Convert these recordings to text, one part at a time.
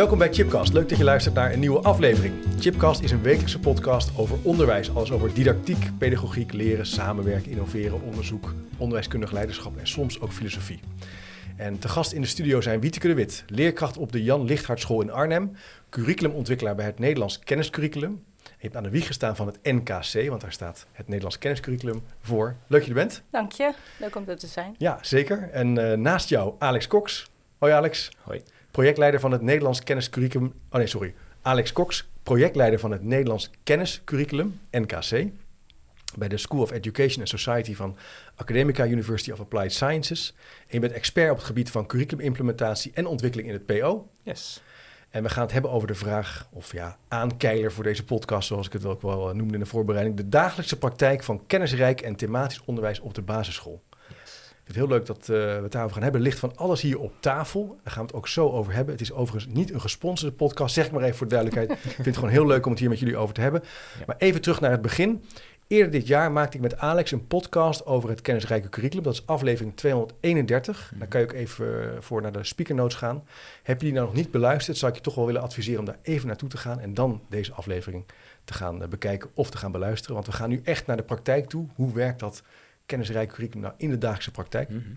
Welkom bij Chipcast. Leuk dat je luistert naar een nieuwe aflevering. Chipcast is een wekelijkse podcast over onderwijs. Alles over didactiek, pedagogiek, leren, samenwerken, innoveren, onderzoek, onderwijskundig leiderschap en soms ook filosofie. En te gast in de studio zijn Wieteke de Wit, leerkracht op de Jan Lichthart School in Arnhem, curriculumontwikkelaar bij het Nederlands Kenniscurriculum. Je hebt aan de wieg gestaan van het NKC, want daar staat het Nederlands Kenniscurriculum voor. Leuk dat je er bent. Dank je, leuk om er te zijn. Ja, zeker. En uh, naast jou Alex Cox. Hoi Alex. Hoi projectleider van het Nederlands Kenniscurriculum. Oh nee, sorry. Alex Cox, projectleider van het Nederlands Kenniscurriculum, NKC. Bij de School of Education and Society van Academica University of Applied Sciences. En je bent expert op het gebied van curriculumimplementatie en ontwikkeling in het PO. Yes. En we gaan het hebben over de vraag, of ja, aankeiler voor deze podcast, zoals ik het ook wel eh, noemde in de voorbereiding. De dagelijkse praktijk van kennisrijk en thematisch onderwijs op de basisschool het heel leuk dat uh, we het daarover gaan hebben. Er ligt van alles hier op tafel. Daar gaan we het ook zo over hebben. Het is overigens niet een gesponsorde podcast, zeg ik maar even voor de duidelijkheid. ik vind het gewoon heel leuk om het hier met jullie over te hebben. Maar even terug naar het begin. Eerder dit jaar maakte ik met Alex een podcast over het kennisrijke curriculum. Dat is aflevering 231. Mhm. Daar kan je ook even eh, voor naar de speaker notes gaan. Heb je die nou nog niet beluisterd, zou ik je toch wel willen adviseren om daar even naartoe te gaan en dan deze aflevering te gaan eh, bekijken of te gaan beluisteren. Want we gaan nu echt naar de praktijk toe. Hoe werkt dat kennisrijk curriculum nou in de dagelijkse praktijk. Mhm.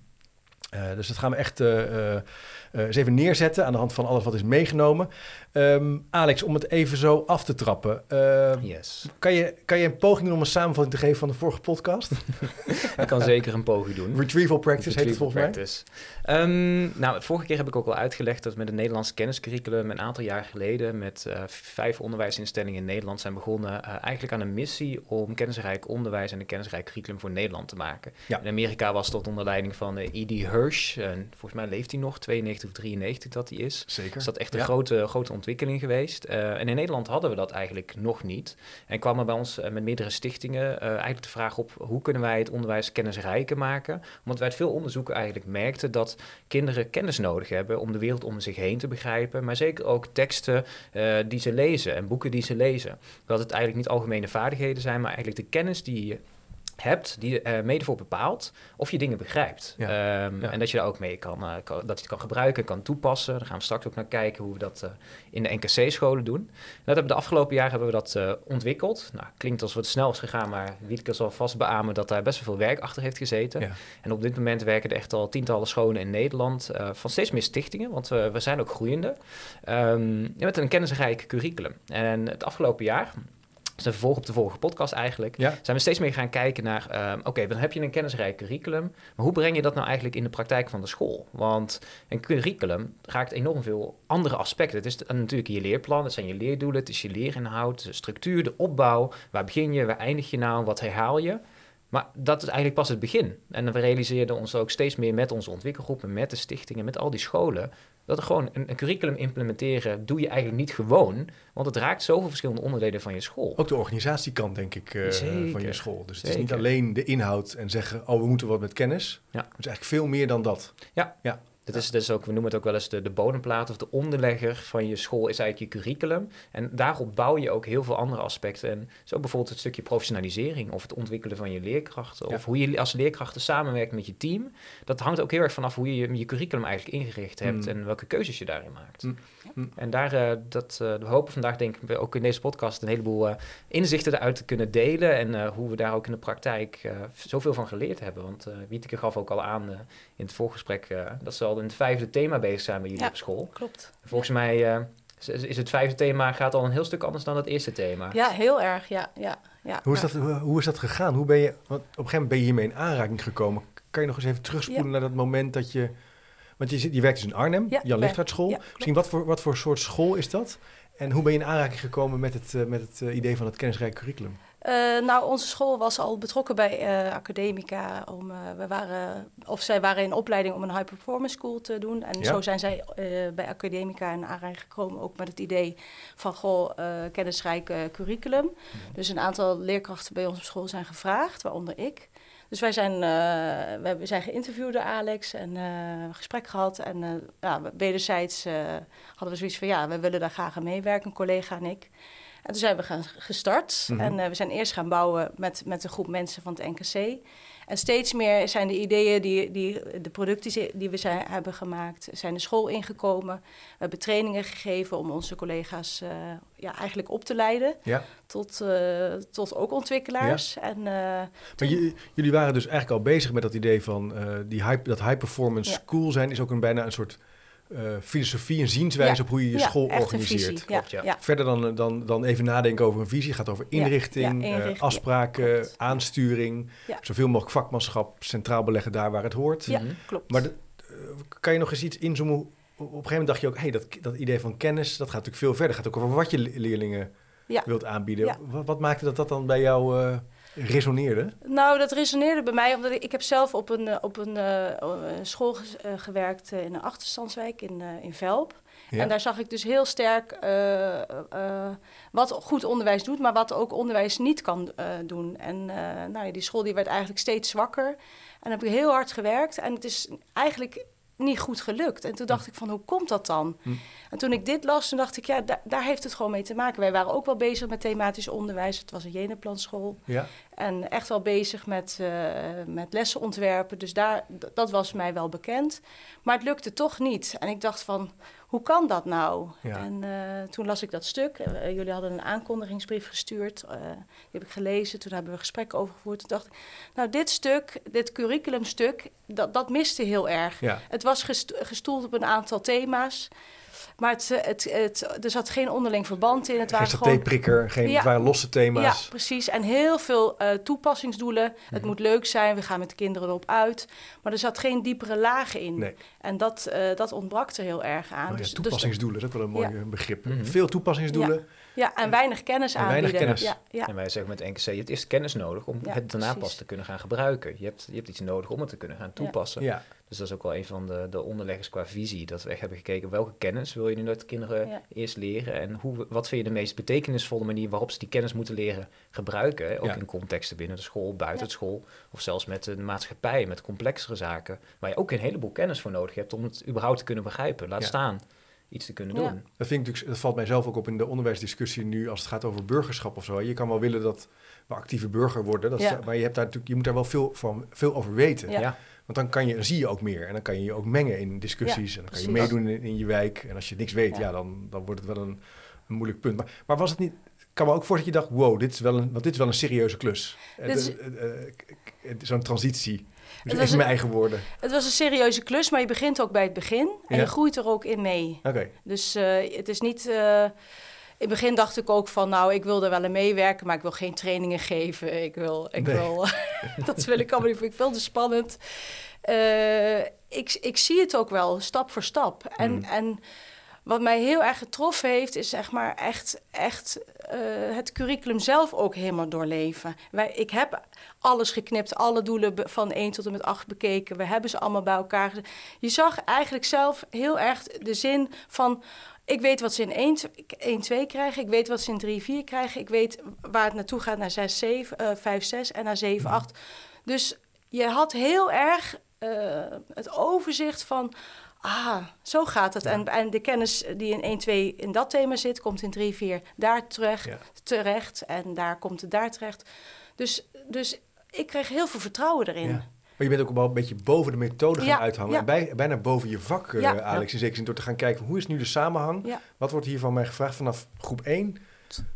Uh, dus dat gaan we echt uh, uh, eens even neerzetten aan de hand van alles wat is meegenomen. Um, Alex, om het even zo af te trappen. yes. kan, je, kan je een poging doen om een samenvatting te geven van de vorige podcast? ik kan zeker een poging doen. Retrieval practice Retrieval heet het volgens practice. mij. Um, nou, vorige keer heb ik ook al uitgelegd dat met het Nederlands kenniscurriculum een aantal jaar geleden met vijf onderwijsinstellingen in Nederland zijn begonnen eigenlijk aan een missie om kennisrijk onderwijs en een kennisrijk curriculum voor Nederland te maken. Ja. In Amerika was dat onder leiding van E.D. En volgens mij leeft hij nog, 92 of 93 dat hij is. Zeker. Is dat echt een grote, grote ontwikkeling geweest. Uh, en in Nederland hadden we dat eigenlijk nog niet. En kwam er bij ons uh, met meerdere stichtingen uh, eigenlijk de vraag op... hoe kunnen wij het onderwijs kennisrijker maken? Want wij uit veel onderzoeken eigenlijk merkten dat kinderen kennis nodig hebben... om de wereld om zich heen te begrijpen. Maar zeker ook teksten die ze lezen en boeken die ze lezen. Dat het eigenlijk niet algemene vaardigheden zijn... maar eigenlijk de kennis die je hebt die uh, mede voor bepaalt of je dingen begrijpt. Ehm, en dat je daar ook mee kan, uh, kan, dat je het kan gebruiken, kan toepassen. Daar gaan we straks ook naar kijken hoe we dat uh, in de NKC-scholen doen. dat hebben de afgelopen jaar hebben we dat ontwikkeld. Nou, klinkt als wat snel is gegaan, maar Wietke zal vast beamen dat daar best wel veel werk achter heeft gezeten. Ja. En op dit moment werken er echt al tientallen scholen in Nederland van steeds meer stichtingen, want we zijn ook groeiende. Um, met een kennisrijk curriculum. En het afgelopen jaar een vervolg op de vorige podcast eigenlijk, zijn we steeds meer gaan kijken naar, ehm, oké, dan heb je een kennisrijk curriculum, maar hoe breng je dat nou eigenlijk in de praktijk van de school? Want een curriculum raakt enorm veel andere aspecten. Het is natuurlijk je leerplan, het zijn je leerdoelen, het is je leerinhoud, de structuur, de opbouw, waar begin je, waar eindig je nou, wat herhaal je? Maar dat is eigenlijk pas het begin. En we realiseerden ons ook steeds meer met onze ontwikkelgroepen, met de stichtingen, met al die scholen, dat er gewoon een, een, curriculum implementeren doe je eigenlijk niet gewoon, want het raakt zoveel verschillende onderdelen van je school. Ook de organisatiekant, denk ik, uh, van je school. Dus het is niet alleen de inhoud en zeggen, oh, we moeten wat met kennis. Ja. Het is eigenlijk veel meer dan dat. Ja, ja. Dat is, is ook, we noemen het ook wel eens de, de bodemplaat of de onderlegger van je school is eigenlijk je curriculum. En daarop bouw je ook heel veel andere aspecten. En zo bijvoorbeeld het stukje professionalisering of het ontwikkelen van je leerkrachten. Of hoe je als leerkrachten samenwerkt met je team. Dat hangt ook heel erg vanaf hoe je je curriculum eigenlijk ingericht hebt mm. en welke keuzes je daarin maakt. Mm. Mm. En daar, uh, dat, uh, we hopen vandaag denk ik ook in deze podcast een heleboel uh, inzichten eruit te kunnen delen. En hoe we daar ook in de praktijk zoveel van geleerd hebben. Want Wieteke gaf ook al aan in het voorgesprek dat ze al in het vijfde thema bezig zijn bij jullie op school. klopt. Volgens mij is het vijfde thema gaat al een heel stuk anders dan het eerste thema. Ja, heel erg, ja. ja, ja hoe, is dat, hoe, is dat gegaan? Hoe ben je, want op een gegeven moment ben je hiermee in aanraking gekomen. Kan je nog eens even terugspoelen naar dat moment dat je... Want je, zit, je werkt dus in Arnhem, ja, Jan Misschien wat voor, wat voor soort school is dat? En hoe ben je in aanraking gekomen met het, uh, met het uh, idee van het kennisrijk curriculum? Eh, nou, onze school was al betrokken bij eh, Academica. Om, eh, we waren, of zij waren in opleiding om een high performance school te doen. En Ja. zo zijn zij bij Academica in aanraking gekomen. Ook met het idee van goh, kennisrijk curriculum. Dus een aantal leerkrachten bij op school zijn gevraagd, waaronder ik. Dus wij zijn, we zijn geïnterviewd door Alex en een gesprek gehad. En ja, wederzijds hadden we zoiets van ja, we willen daar graag aan meewerken, een collega en ik. En toen zijn we gaan gestart. Mhm. En eh, we zijn eerst gaan bouwen met, met een groep mensen van het NKC. En steeds meer zijn de ideeën, die, die, de producten die- we zijn, hebben gemaakt, zijn de school ingekomen. We hebben trainingen gegeven om onze collega's eh, ja, eigenlijk op te leiden Ja. tot, eh, tot ook ontwikkelaars. En, Maar jullie waren dus eigenlijk al bezig met dat idee van die high, dat high performance school zijn is ook een, bijna een soort eh, filosofie, een zienswijze Ja. op hoe je je ja, school organiseert. visie. Ja, Klopt, ja. ja. Verder dan, dan, dan even nadenken over een visie. Het gaat over inrichting, ja, eh, inrichting, afspraken, aansturing. Ja. Zoveel mogelijk vakmanschap centraal beleggen daar waar het hoort. Ja, Mhm. klopt. Maar de- eh, kan je nog eens iets inzoomen? Op een gegeven moment dacht je ook, hey, dat, dat idee van kennis, dat gaat natuurlijk veel verder. Het gaat ook over wat je le- leerlingen Ja. wilt aanbieden. Ja. Wat, wat maakte dat dat dan bij jou eh, resoneerde? Nou, dat resoneerde bij mij, omdat ik, ik heb zelf op een, eh, op een eh, eh, school eh, gewerkt eh, in een achterstandswijk in, eh, in Velp. Ja. En daar zag ik dus heel sterk eh, eh, wat goed onderwijs doet, maar wat ook onderwijs niet kan eh, doen. En eh, nou ja, die school die werd eigenlijk steeds zwakker. En dan heb ik heel hard gewerkt en het is eigenlijk niet goed gelukt. En toen dacht ik van, hoe komt dat dan? Hm. En toen ik dit las, toen dacht ik, ja, da- daar heeft het gewoon mee te maken. Wij waren ook wel bezig met thematisch onderwijs. Het was een Jeneplanschool. Ja. En echt wel bezig met, eh, met lessen ontwerpen. Dus daar, dat was mij wel bekend. Maar het lukte toch niet. En ik dacht van, hoe kan dat nou? Ja. En eh, toen las ik dat stuk. Eh, jullie hadden een aankondigingsbrief gestuurd. die heb ik gelezen. Toen hebben we gesprekken over gevoerd. Toen dacht ik, nou dit stuk, dit curriculumstuk, dat, dat miste heel erg. Ja. Het was gest- gestoeld op een aantal thema's. Maar het, het, het, er zat geen onderling verband in. Het Geen waren gewoon satéprikker, geen, Ja. het waren losse thema's. ja, precies. En heel veel eh, toepassingsdoelen. Het Mhm. moet leuk zijn, we gaan met de kinderen erop uit. Maar er zat geen diepere lagen in. Nee. En dat, eh, dat ontbrak er heel erg aan. Oh ja, Dus- dus- toepassingsdoelen, dat is ook wel een mooi Ja. begrip. Mhm. Veel toepassingsdoelen. ja, en weinig kennis En weinig aanbieden. kennis. Ja, ja. En wij zeggen met NKC, je hebt eerst kennis nodig om Ja, het daarna precies. pas te kunnen gaan gebruiken. Je hebt, je hebt iets nodig om het te kunnen gaan toepassen. Ja. Dus dat is ook wel een van de, de onderleggers qua visie. Dat we echt hebben gekeken welke kennis wil je nu dat de kinderen Ja. eerst leren. En hoe, wat vind je de meest betekenisvolle manier waarop ze die kennis moeten leren gebruiken. hè? Ook Ja. in contexten binnen de school, buiten Ja. het school. Of zelfs met de maatschappij, met complexere zaken. Waar je ook een heleboel kennis voor nodig hebt om het überhaupt te kunnen begrijpen. Laat Ja. staan iets te kunnen Ja. doen. Dat, vind ik natuurlijk, dat valt mij zelf ook op in de onderwijsdiscussie nu als het gaat over burgerschap of zo. Je kan wel willen dat we actieve burger worden, dat is- maar je, hebt daar natuurlijk, je moet daar wel veel, van, veel over weten. Ja. Want dan, kan je, dan zie je ook meer en dan kan je je ook mengen in discussies en dan kan je meedoen in, in je wijk. En als je niks weet, ja, Ja. dan, dan wordt het wel een, een moeilijk punt. Maar, maar was het niet, ik kan me ook voor dat je dacht, wow, dit is wel een, want dit is wel een serieuze klus. Eh, is- eh, eh, Zo'n transitie. Dus was mijn eigen woorden. Het was een serieuze klus, maar je begint ook bij het begin. En Ja. je groeit er ook in mee. Oké, Dus het is niet... in het begin dacht ik ook van, nou, ik wil er wel aan meewerken, maar ik wil geen trainingen geven. Ik wil, ik Nee. wil, dat wil ik allemaal niet, vind ik veel te spannend. Eh, ik, ik zie het ook wel, stap voor stap. En, Mm. en wat mij heel erg getroffen heeft, is zeg maar echt, echt eh, het curriculum zelf ook helemaal doorleven. Wij, ik heb alles geknipt, alle doelen van 1 tot en met 8 bekeken. We hebben ze allemaal bij elkaar. Je zag eigenlijk zelf heel erg de zin van... Ik weet wat ze in 1, 1 2 krijgen. Ik weet wat ze in 3, 4 krijgen. Ik weet waar het naartoe gaat naar 6, 7, eh 5, 6 en naar 7, 8. Dus je had heel erg eh, het overzicht van... Ah, zo gaat het. En, en de kennis die in 1, 2 in dat thema zit... komt in 3, 4 daar terecht, Ja. terecht. En daar komt het daar terecht. Dus, dus ik kreeg heel veel vertrouwen erin. Maar je bent ook wel een beetje boven de methode gaan Ja, uithangen. ja. En bij, bijna boven je vak, eh, Ja. Alex. In zekere zin door te gaan kijken van hoe is nu de samenhang? Wat wordt hier van mij gevraagd vanaf groep 1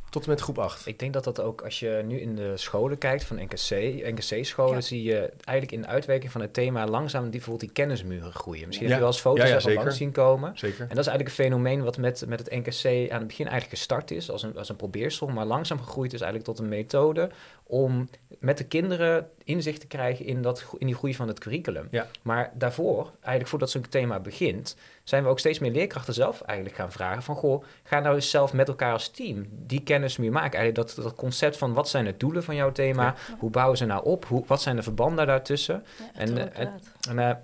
tot en met groep 8? Ik denk dat dat ook, als je nu in de scholen kijkt van NKC, NKC-scholen, Ja. zie je eigenlijk in de uitwerking van het thema langzaam die, bijvoorbeeld die kennismuren groeien. Misschien Ja. heb je wel eens foto's Ja, ja, daarvan zeker. langs zien komen. Zeker. En dat is eigenlijk een fenomeen wat met, met het NKC aan het begin eigenlijk gestart is, als een, als een probeersel, maar langzaam gegroeid is eigenlijk tot een methode om met de kinderen inzicht te krijgen in, dat, in die groei van het curriculum. Ja. Maar daarvoor, eigenlijk voordat zo'n thema begint, zijn we ook steeds meer leerkrachten zelf eigenlijk gaan vragen van, goh, ga nou eens zelf met elkaar als team die kennis kennismuur maken. Eigenlijk dat, dat concept van wat zijn de doelen van jouw thema? Hoe bouwen ze nou op? Hoe, wat zijn de verbanden daartussen? en, en, en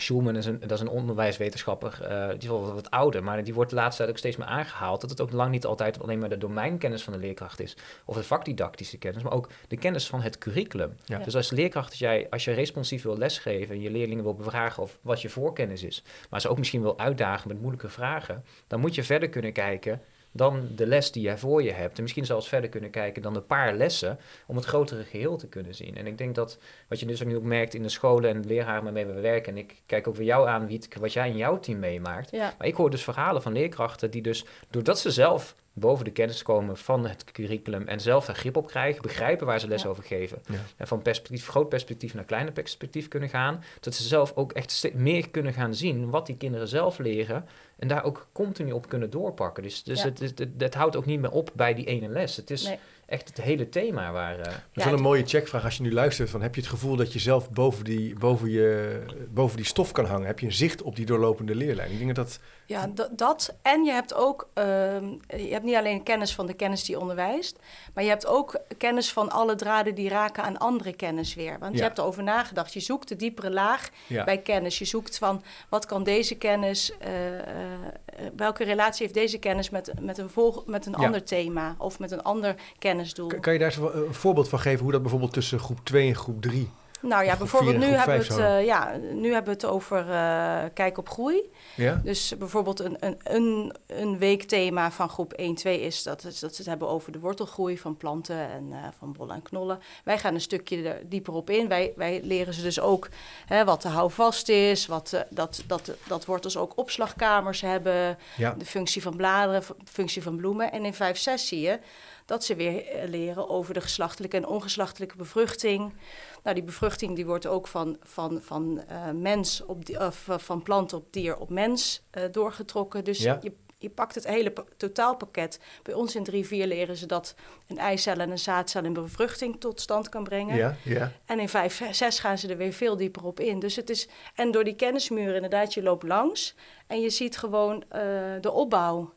Schulman is een, dat is een onderwijswetenschapper, uh, die is wel wat ouder, maar die wordt de laatste tijd ook steeds meer aangehaald. Dat het ook lang niet altijd alleen maar de domeinkennis van de leerkracht is, of de vakdidactische kennis, maar ook de kennis van het curriculum. Dus als leerkracht, als, jij, als je responsief wil lesgeven en je leerlingen wil bevragen of wat je voorkennis is, maar ze ook misschien wil uitdagen met moeilijke vragen, dan moet je verder kunnen kijken dan de les die jij voor je hebt. En misschien zelfs verder kunnen kijken dan een paar lessen om het grotere geheel te kunnen zien. En ik denk dat wat je dus ook nu ook merkt in de scholen en de leraren waarmee we werken, en ik kijk ook weer jou aan, Wiet, wat jij in jouw team meemaakt. Maar ik hoor dus verhalen van leerkrachten die dus, doordat ze zelf boven de kennis komen van het curriculum en zelf er grip op krijgen, begrijpen waar ze les over geven. En van perspectief, groot perspectief naar kleiner perspectief kunnen gaan, dat ze zelf ook echt meer kunnen gaan zien wat die kinderen zelf leren en daar ook continu op kunnen doorpakken. Dus, dus het, het, het, houdt ook niet meer op bij die ene les. Het is echt het hele thema waar... Uh, dat is wel een mooie checkvraag als je nu luistert. Van, heb je het gevoel dat je zelf boven die, boven, je, boven die stof kan hangen? Heb je een zicht op die doorlopende leerlijn? Ik denk dat... Ja, dat. En je hebt ook... Ehm, je hebt niet alleen kennis van de kennis die onderwijst... maar je hebt ook kennis van alle draden die raken aan andere kennis weer. Want je hebt erover nagedacht. Je zoekt de diepere laag bij kennis. Je zoekt van, wat kan deze kennis... Uh, welke relatie heeft deze kennis met, met een, met een ander thema... of met een ander kennis kan je daar een voorbeeld van geven hoe dat bijvoorbeeld tussen groep 2 en groep 3 nou ja, bijvoorbeeld nu hebben, we het, uh, ja, nu hebben we het over uh, kijk op groei. Ja? Dus bijvoorbeeld een, een, een, een weekthema van groep 1, 2 is dat, dat ze het hebben over de wortelgroei van planten en uh, van bollen en knollen. Wij gaan een stukje er dieper op in. Wij, wij leren ze dus ook hè, wat de houvast is, wat, dat, dat, dat wortels ook opslagkamers hebben, ja. de functie van bladeren, functie van bloemen. En in 5, 6 zie je dat ze weer leren over de geslachtelijke en ongeslachtelijke bevruchting. Nou, die bevruchting die wordt ook van, van, van, uh, mens op die, uh, van plant op dier op mens uh, doorgetrokken. Dus ja. je, je pakt het hele totaalpakket. Bij ons in 3-4 leren ze dat een eicel en een zaadcel in bevruchting tot stand kan brengen. Ja, ja. En in 5, 6 gaan ze er weer veel dieper op in. Dus het is, en door die kennismuren inderdaad, je loopt langs en je ziet gewoon de opbouw.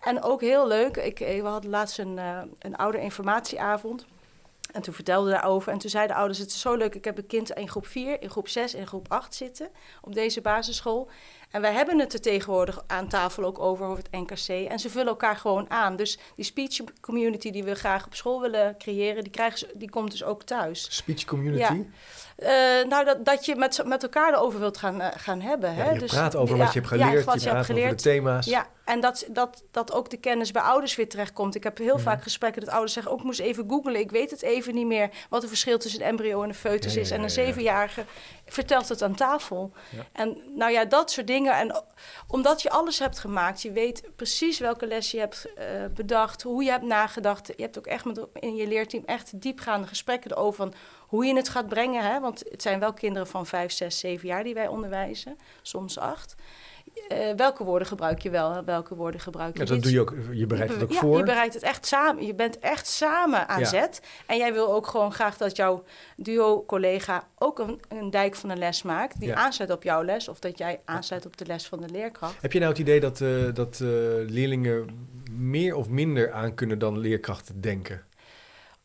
En ook heel leuk, ik, we hadden laatst een, een oude informatieavond. En toen vertelde daarover. En toen zeiden de ouders: Het is zo leuk. Ik heb een kind in groep 4, in groep 6 en groep 8 zitten op deze basisschool. En wij hebben het er tegenwoordig aan tafel ook over, over het NKC. En ze vullen elkaar gewoon aan. Dus die speech community die we graag op school willen creëren, die, krijgen ze, die komt dus ook thuis. Speech community? Ja. Uh, nou, dat, dat je met, met elkaar erover wilt gaan, uh, gaan hebben. Ja, hè? Je dus, praat over wat je hebt geleerd, wat je, je praat hebt geleerd. over de thema's. Ja, en dat, dat, dat ook de kennis bij ouders weer terechtkomt. Ik heb heel vaak gesprekken dat ouders zeggen... ook oh, moest even googlen, ik weet het even niet meer... wat het verschil tussen een embryo en een foetus is. En een zevenjarige vertelt het aan tafel. En nou ja, dat soort dingen. En omdat je alles hebt gemaakt... je weet precies welke les je hebt uh, bedacht... hoe je hebt nagedacht. Je hebt ook echt met, in je leerteam echt diepgaande gesprekken erover... Van hoe je het gaat brengen. Hè? Want het zijn wel kinderen van vijf, zes, zeven jaar die wij onderwijzen. Soms acht. Uh, welke woorden gebruik je wel, welke woorden gebruik je ja, dat doe je ook. Je bereidt het ook ja, voor. Je bereidt het echt samen. Je bent echt samen aan ja. zet. En jij wil ook gewoon graag dat jouw duo-collega ook een, een, dijk van een les maakt... die aansluit op jouw les of dat jij aansluit op de les van de leerkracht. Heb je nou het idee dat, uh, dat uh, leerlingen meer of minder aan kunnen dan leerkrachten denken?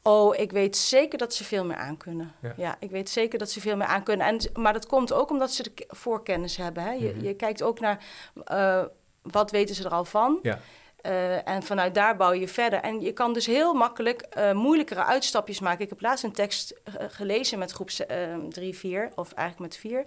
Oh, ik weet zeker dat ze veel meer aankunnen. Ja. ja, ik weet zeker dat ze veel meer aankunnen. En, maar dat komt ook omdat ze de voorkennis hebben. Hè? Je, mm -hmm. je kijkt ook naar uh, wat weten ze er al van. Ja. Uh, en vanuit daar bouw je verder. En je kan dus heel makkelijk uh, moeilijkere uitstapjes maken. Ik heb laatst een tekst gelezen met groep 3, 4, of eigenlijk met 4,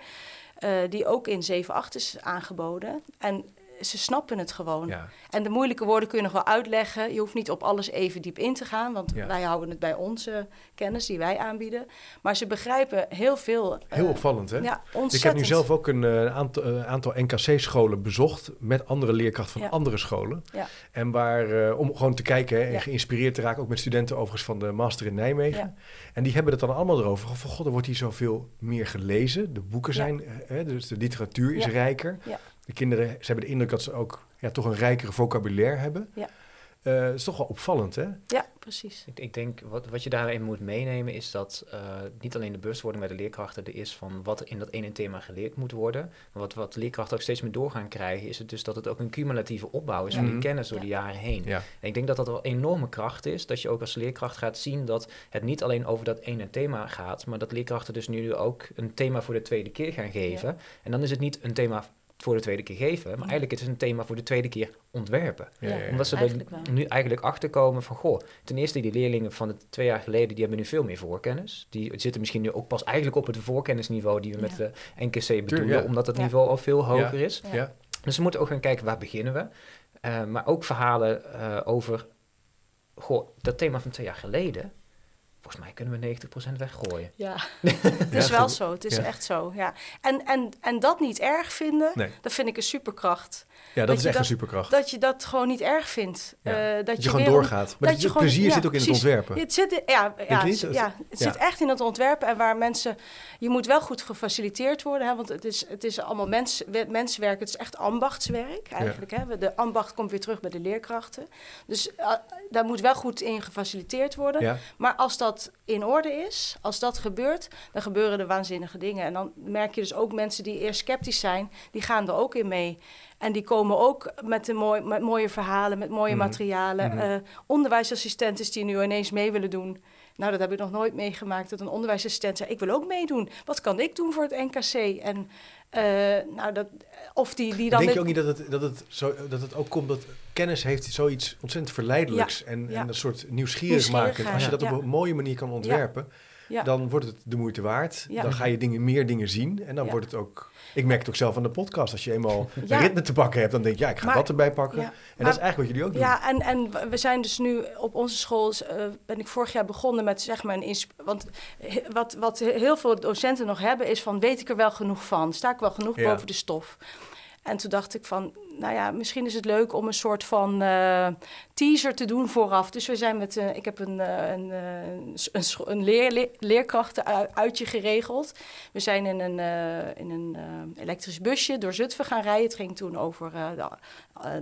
die ook in 7, 8 is aangeboden. En ze snappen het gewoon. Ja. En de moeilijke woorden kun je nog wel uitleggen. Je hoeft niet op alles even diep in te gaan, want ja. wij houden het bij onze kennis die wij aanbieden. Maar ze begrijpen heel veel. Heel uh, opvallend, hè? Ja, ontzettend. Ik heb nu zelf ook een uh, aantal, uh, aantal NKC-scholen bezocht met andere leerkrachten van ja. andere scholen. Ja. En waar, om gewoon te kijken hè, en geïnspireerd te raken, ook met studenten overigens van de master in Nijmegen. En die hebben het dan allemaal erover. Van god, er wordt hier zoveel meer gelezen. De boeken zijn, hè, dus de literatuur is rijker. Ja. De kinderen, ze hebben de indruk dat ze ook ja, toch een rijkere vocabulaire hebben. Ja. Uh, is toch wel opvallend, hè? Ja, precies. Ik, ik, denk, wat, wat je daarin moet meenemen is dat uh, niet alleen de bewustwording bij de leerkrachten er is van wat in dat ene thema geleerd moet worden. Maar wat, wat leerkrachten ook steeds meer doorgaan krijgen, is het dus dat het ook een cumulatieve opbouw is van die kennis door de jaren heen. Ja. En ik denk dat dat wel enorme kracht is, dat je ook als leerkracht gaat zien dat het niet alleen over dat ene thema gaat, maar dat leerkrachten dus nu ook een thema voor de tweede keer gaan geven. En dan is het niet een thema voor de tweede keer geven. Maar eigenlijk is het een thema voor de tweede keer ontwerpen. Ja, Omdat ze er nu eigenlijk achter komen van... goh, ten eerste die leerlingen van het twee jaar geleden... die hebben nu veel meer voorkennis. Die zitten misschien nu ook pas eigenlijk op het voorkennisniveau... die we met de NKC bedoelen. Omdat het niveau al veel hoger is. Dus we moeten ook gaan kijken, waar beginnen we? Uh, maar ook verhalen uh, over... goh, dat thema van twee jaar geleden volgens mij kunnen we 90% weggooien. Ja, het is wel zo. Het is echt zo. Ja. En, en, en dat niet erg vinden, dat vind ik een superkracht. Ja, dat, is echt een superkracht. Dat je dat gewoon niet erg vindt. Uh, dat, dat, je, gewoon doorgaat. Maar dat je het plezier zit ook in het ontwerpen. Het zit, ja, ja, ja, het zit echt in het ontwerpen. En waar mensen... Je moet wel goed gefaciliteerd worden. Hè, want het is, het is allemaal mens, menswerk. Het is echt ambachtswerk eigenlijk. Hè. De ambacht komt weer terug bij de leerkrachten. Dus uh, daar moet wel goed in gefaciliteerd worden. Maar als dat in orde is, als dat gebeurt... dan gebeuren er waanzinnige dingen. En dan merk je dus ook mensen die eerst sceptisch zijn... die gaan er ook in mee. En die komen ook met, een mooi, met mooie verhalen, met mooie mhm. materialen. Mm -hmm. onderwijsassistenten die nu ineens mee willen doen. Nou, dat heb ik nog nooit meegemaakt. Dat een onderwijsassistent zei, ik wil ook meedoen. Wat kan ik doen voor het NKC? En uh, nou, dat, of die, die dan... Denk je ook niet dat het, dat, het zo, dat het ook komt dat kennis heeft zoiets ontzettend verleidelijks... en, en een soort nieuwsgierig maken. Als je dat op een mooie manier kan ontwerpen dan wordt het de moeite waard. Dan ga je dingen, meer dingen zien. En dan wordt het ook... Ik merk het ook zelf aan de podcast. Als je eenmaal ritme te pakken hebt, dan denk je... ja, ik ga dat erbij pakken. En dat is eigenlijk wat jullie ook doen. Ja, en, en we zijn dus nu op onze school... Uh, ben ik vorig jaar begonnen met zeg maar een... Want wat, wat heel veel docenten nog hebben is van... weet ik er wel genoeg van? Sta ik wel genoeg boven de stof? En toen dacht ik van, nou ja, misschien is het leuk om een soort van uh, teaser te doen vooraf. Dus we zijn met, uh, ik heb een, uh, een, een, een leer, leer, leerkrachtenuitje geregeld. We zijn in een, in een elektrisch busje door Zutphen gaan rijden. Het ging toen over de,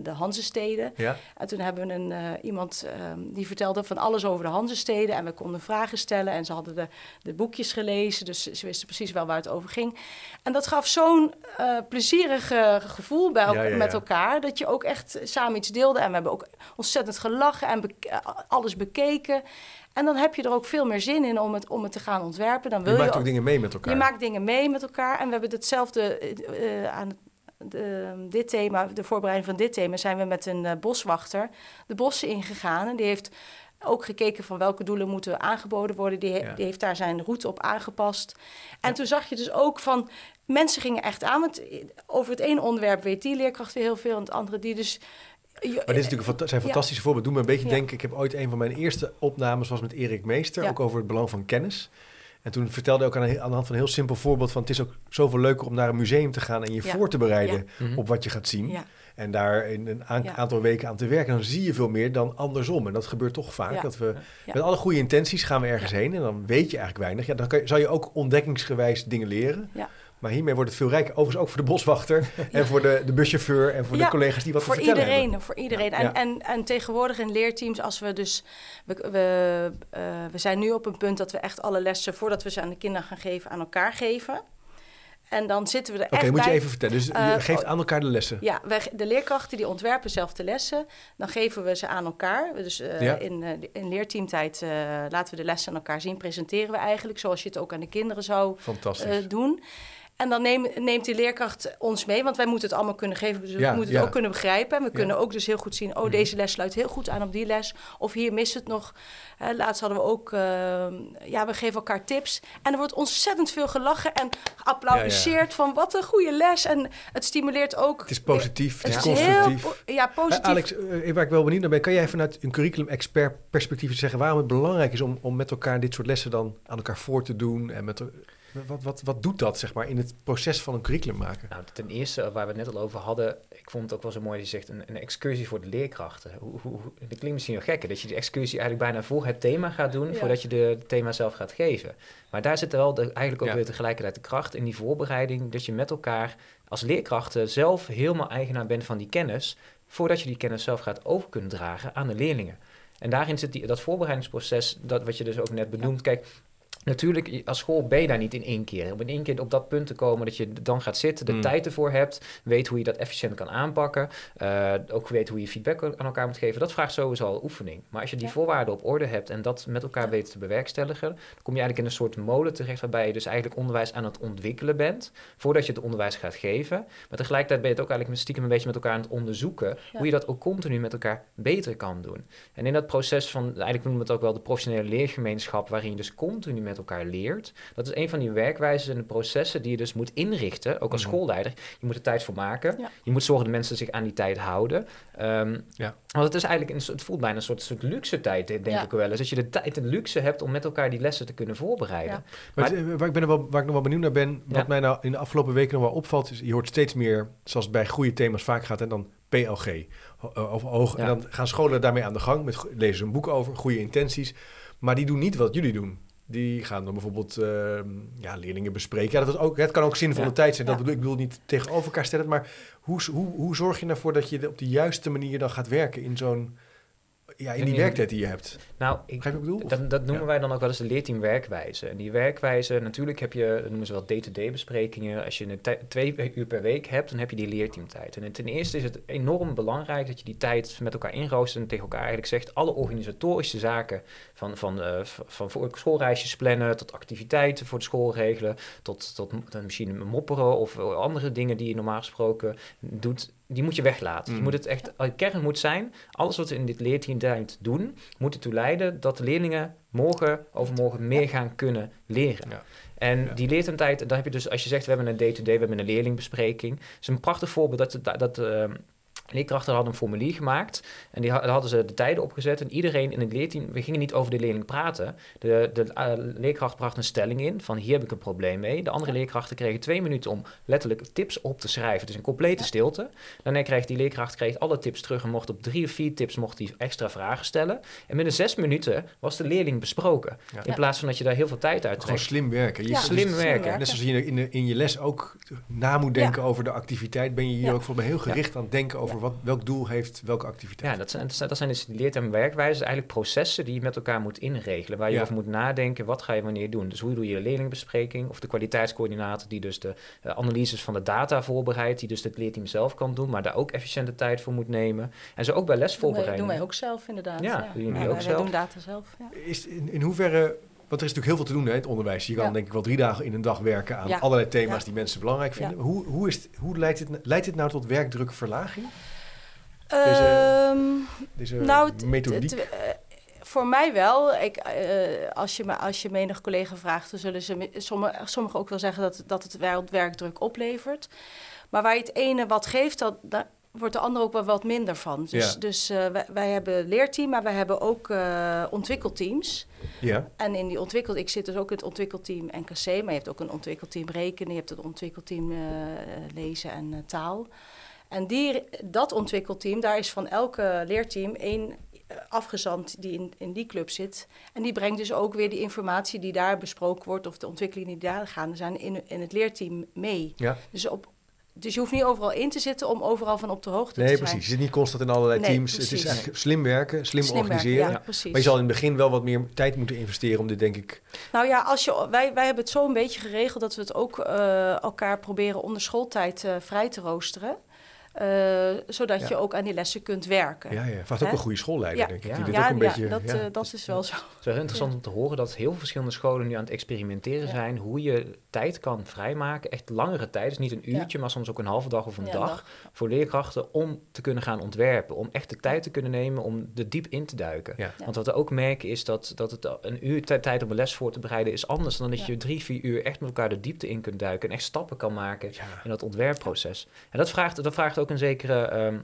de Hanzesteden. Ja. En toen hebben we een, iemand die vertelde van alles over de Hanzesteden. En we konden vragen stellen en ze hadden de, de boekjes gelezen. Dus ze wisten precies wel waar het over ging. En dat gaf zo'n plezierig gevoel bij elkaar, met elkaar. Dat je ook echt samen iets deelde. En we hebben ook ontzettend gelachen en alles bekeken. En dan heb je er ook veel meer zin in om het, om het te gaan ontwerpen. Dan wil je, maakt ook, dingen mee met elkaar. Je maakt dingen mee met elkaar. En we hebben hetzelfde uh, aan de, dit thema, de voorbereiding van dit thema, zijn we met een uh, boswachter de bossen ingegaan. En die heeft ook gekeken van welke doelen moeten aangeboden worden. Die, die heeft daar zijn route op aangepast. En toen zag je dus ook van mensen gingen echt aan. Want over het ene onderwerp weet die leerkracht weer heel veel en het andere die dus. Maar dit is natuurlijk een, zijn fantastische voorbeelden. Doe me een beetje denken. Ik heb ooit een van mijn eerste opnames was met Erik Meester, ook over het belang van kennis. En toen vertelde hij ook aan, aan, de hand van een heel simpel voorbeeld van het is ook zoveel leuker om naar een museum te gaan en je voor te bereiden op wat je gaat zien. En daar in een aantal weken aan te werken, dan zie je veel meer dan andersom. En dat gebeurt toch vaak. Dat we met alle goede intenties gaan we ergens heen en dan weet je eigenlijk weinig. Ja, dan kan je, zou je ook ontdekkingsgewijs dingen leren. Maar hiermee wordt het veel rijker. Overigens ook voor de boswachter en voor de, de buschauffeur en voor de collega's die wat voor te vertellen iedereen, hebben. Voor iedereen. En, en, en tegenwoordig in leerteams, als we dus... We, we, uh, we zijn nu op een punt dat we echt alle lessen... voordat we ze aan de kinderen gaan geven, aan elkaar geven. En dan zitten we er echt Oké, moet je even vertellen. Dus je uh, geeft aan elkaar de lessen? Ja, wij, de leerkrachten die ontwerpen zelf de lessen. Dan geven we ze aan elkaar. Dus uh, ja. in, uh, in leerteamtijd laten we de lessen aan elkaar zien. Presenteren we eigenlijk zoals je het ook aan de kinderen zou doen. En dan neem, neemt die leerkracht ons mee, want wij moeten het allemaal kunnen geven. Dus we moeten het ook kunnen begrijpen. En we kunnen ook dus heel goed zien, oh, mhm. deze les sluit heel goed aan op die les. Of hier mist het nog. Uh, laatst hadden we ook, uh, ja, we geven elkaar tips. En er wordt ontzettend veel gelachen en geapplaudiseerd van wat een goede les. En het stimuleert ook. Het is positief, het, is constructief. ja, positief. Uh, Alex, uh, waar ik wel benieuwd naar ben, kan jij vanuit een curriculum-expert perspectief zeggen waarom het belangrijk is om, om met elkaar dit soort lessen dan aan elkaar voor te doen en met wat, wat, wat doet dat zeg maar, in het proces van een curriculum maken? Nou, ten eerste, waar we het net al over hadden, ik vond het ook wel zo mooi dat je zegt, een, een excursie voor de leerkrachten. Hoe, hoe, dat klinkt misschien wel gekker, dat je de excursie eigenlijk bijna voor het thema gaat doen, voordat je de, het thema zelf gaat geven. Maar daar zit wel de, eigenlijk ook weer tegelijkertijd de kracht in die voorbereiding, dat je met elkaar als leerkrachten zelf helemaal eigenaar bent van die kennis, voordat je die kennis zelf gaat over kunnen dragen aan de leerlingen. En daarin zit die, dat voorbereidingsproces, dat wat je dus ook net benoemt. Kijk, Natuurlijk, als school ben je daar niet in één keer. Om in één keer op dat punt te komen dat je dan gaat zitten, de Mm. tijd ervoor hebt, weet hoe je dat efficiënt kan aanpakken, eh, ook weet hoe je feedback aan elkaar moet geven. Dat vraagt sowieso al oefening. Maar als je die Ja. voorwaarden op orde hebt en dat met elkaar Ja. weet te bewerkstelligen, dan kom je eigenlijk in een soort molen terecht waarbij je dus eigenlijk onderwijs aan het ontwikkelen bent, voordat je het onderwijs gaat geven. Maar tegelijkertijd ben je het ook eigenlijk stiekem een beetje met elkaar aan het onderzoeken, Ja. hoe je dat ook continu met elkaar beter kan doen. En in dat proces van, eigenlijk noemen we het ook wel de professionele leergemeenschap, waarin je dus continu met elkaar leert. Dat is een van die werkwijzes en de processen die je dus moet inrichten, ook als Mhm. schoolleider. Je moet er tijd voor maken. Ja. Je moet zorgen dat mensen zich aan die tijd houden. Ehm, Ja. Want het is eigenlijk een soort, het voelt bijna een soort, soort luxe tijd, denk Ja. ik wel eens. Dat je de tijd en luxe hebt om met elkaar die lessen te kunnen voorbereiden. Ja. Maar, het- waar, ik ben er wel, waar ik nog wel benieuwd naar ben, wat Ja. mij nou in de afgelopen weken nog wel opvalt, is je hoort steeds meer, zoals het bij goede thema's vaak gaat, en dan PLG, eh, over oog. En dan gaan scholen daarmee aan de gang, met, lezen ze een boek over, goede intenties. Maar die doen niet wat jullie doen. Die gaan dan bijvoorbeeld ehm, ja, leerlingen bespreken. Ja, dat is ook, het kan ook zinvolle Ja. tijd zijn. Dat bedoel, ik bedoel niet tegenover elkaar stellen. Maar hoe, hoe, hoe zorg je ervoor dat je op de juiste manier dan gaat werken in zo'n... Ja, in die werktijd die je hebt. Nou, ik, je bedoel? Dat, dat noemen Ja. wij dan ook wel eens de leerteamwerkwijze. En die werkwijze, natuurlijk heb je, dat noemen ze wel day-to-day-besprekingen. Als je een twee uur per week hebt, dan heb je die leerteamtijd. En ten eerste is het enorm belangrijk dat je die tijd met elkaar inroostert en tegen elkaar eigenlijk zegt, alle organisatorische zaken, van, van, eh, van voor schoolreisjes plannen, tot activiteiten voor de school regelen, tot, tot misschien mopperen of andere dingen die je normaal gesproken doet, die moet je weglaten. Mm. Je moet het echt, de kern moet zijn, alles wat we in dit leerteamtijd doen, moet ertoe leiden dat de leerlingen morgen, overmorgen meer gaan kunnen leren. Ja. En Ja. die leertijd, dan heb je dus, als je zegt, we hebben een day-to-day, we hebben een leerlingbespreking. Is een prachtig voorbeeld dat, dat, dat ehm, leerkrachten hadden een formulier gemaakt. En die hadden ze de tijden opgezet. En iedereen in het leerteam, we gingen niet over de leerling praten. De, de eh, leerkracht bracht een stelling in van hier heb ik een probleem mee. De andere leerkrachten kregen twee minuten om letterlijk tips op te schrijven. Dus een complete stilte. Daarna kreeg die leerkracht kreeg alle tips terug en mocht op drie of vier tips mocht hij extra vragen stellen. En binnen zes minuten was de leerling besproken. Ja. In plaats van dat je daar heel veel tijd uit Gewoon trekt. slim werken. Je, Ja. Slim dus- werken. Net zoals je in, de- in, je les ook na moet denken over de activiteit, ben je hier Ja. ook voor heel gericht aan het denken over wat, welk doel heeft welke activiteit. Ja, dat zijn, dat zijn dus leert- en werkwijzen, eigenlijk processen die je met elkaar moet inregelen. Waar je Ja. over moet nadenken, wat ga je wanneer doen. Dus hoe doe je de leerlingbespreking of de kwaliteitscoördinator die dus de eh, analyses van de data voorbereidt, die dus het leerteam zelf kan doen, maar daar ook efficiënte tijd voor moet nemen. En zo ook bij lesvoorbereiding. doen wij ook zelf inderdaad. Ja, doen jullie wij, ook wij zelf? doen data zelf. Ja. Is in, in hoeverre, want er is natuurlijk heel veel te doen hè, in het onderwijs. Je kan Ja. denk ik wel drie dagen in een dag werken aan Ja. allerlei thema's Ja. die mensen belangrijk Ja. vinden. Hoe, hoe, is het, hoe leidt, dit, leidt dit nou tot werkdrukverlaging? Ehm, Deze nou, methodiek? eh, voor mij wel. Ik, eh, als, je, me- als je menig collega vraagt, dan zullen ze me- sommige, sommigen ook wel zeggen dat, dat het wel werkdruk oplevert. Maar waar je het ene wat geeft, dat, daar wordt de ander ook wel wat minder van. Dus, Ja. dus eh, wij, wij hebben leerteam, maar wij hebben ook ontwikkelteams. ja, En in die ontwikkeld, ik zit dus ook in het ontwikkelteam NKC, maar je hebt ook een ontwikkelteam rekenen, je hebt het ontwikkelteam lezen en taal. En die, dat ontwikkelteam, daar is van elke leerteam één eh, afgezant die in, in die club zit. En die brengt dus ook weer die informatie die daar besproken wordt, of de ontwikkelingen die daar gaande zijn, in, in het leerteam mee. ja. Dus, op, dus je hoeft niet overal in te zitten om overal van op de hoogte Nee, te precies. zijn. Je zit niet constant in allerlei Nee, teams. Het is precies. eigenlijk slim werken, slim, Slim werken, organiseren. ja, precies. Maar je zal in het begin wel wat meer tijd moeten investeren om dit, denk ik... Nou ja, als je, wij, wij hebben het zo een beetje geregeld dat we het ook eh, elkaar proberen onder schooltijd eh, vrij te roosteren. Eh, zodat Ja. je ook aan die lessen kunt werken. Ja, ja. Vraagt ook een goede schoolleider, Ja. denk ik. Ja. Die dit ook een ja, beetje... dat, ja. eh, dat is wel zo. Het is wel interessant om te horen dat heel veel verschillende scholen nu aan het experimenteren Ja. zijn. Hoe je tijd kan vrijmaken. Echt langere tijd. Dus niet een Ja. uurtje, maar soms ook een halve dag of een Ja, dag. dag. Voor leerkrachten om te kunnen gaan ontwerpen. Om echt de tijd te kunnen nemen om er diep in te duiken. Ja. Ja. Want wat we ook merken is dat, dat het een uur tij- tijd om een les voor te bereiden is anders dan dat Ja. je drie, vier uur echt met elkaar de diepte in kunt duiken. En echt stappen kan maken Ja. in dat ontwerpproces. En dat vraagt, dat vraagt ook een zekere. ehm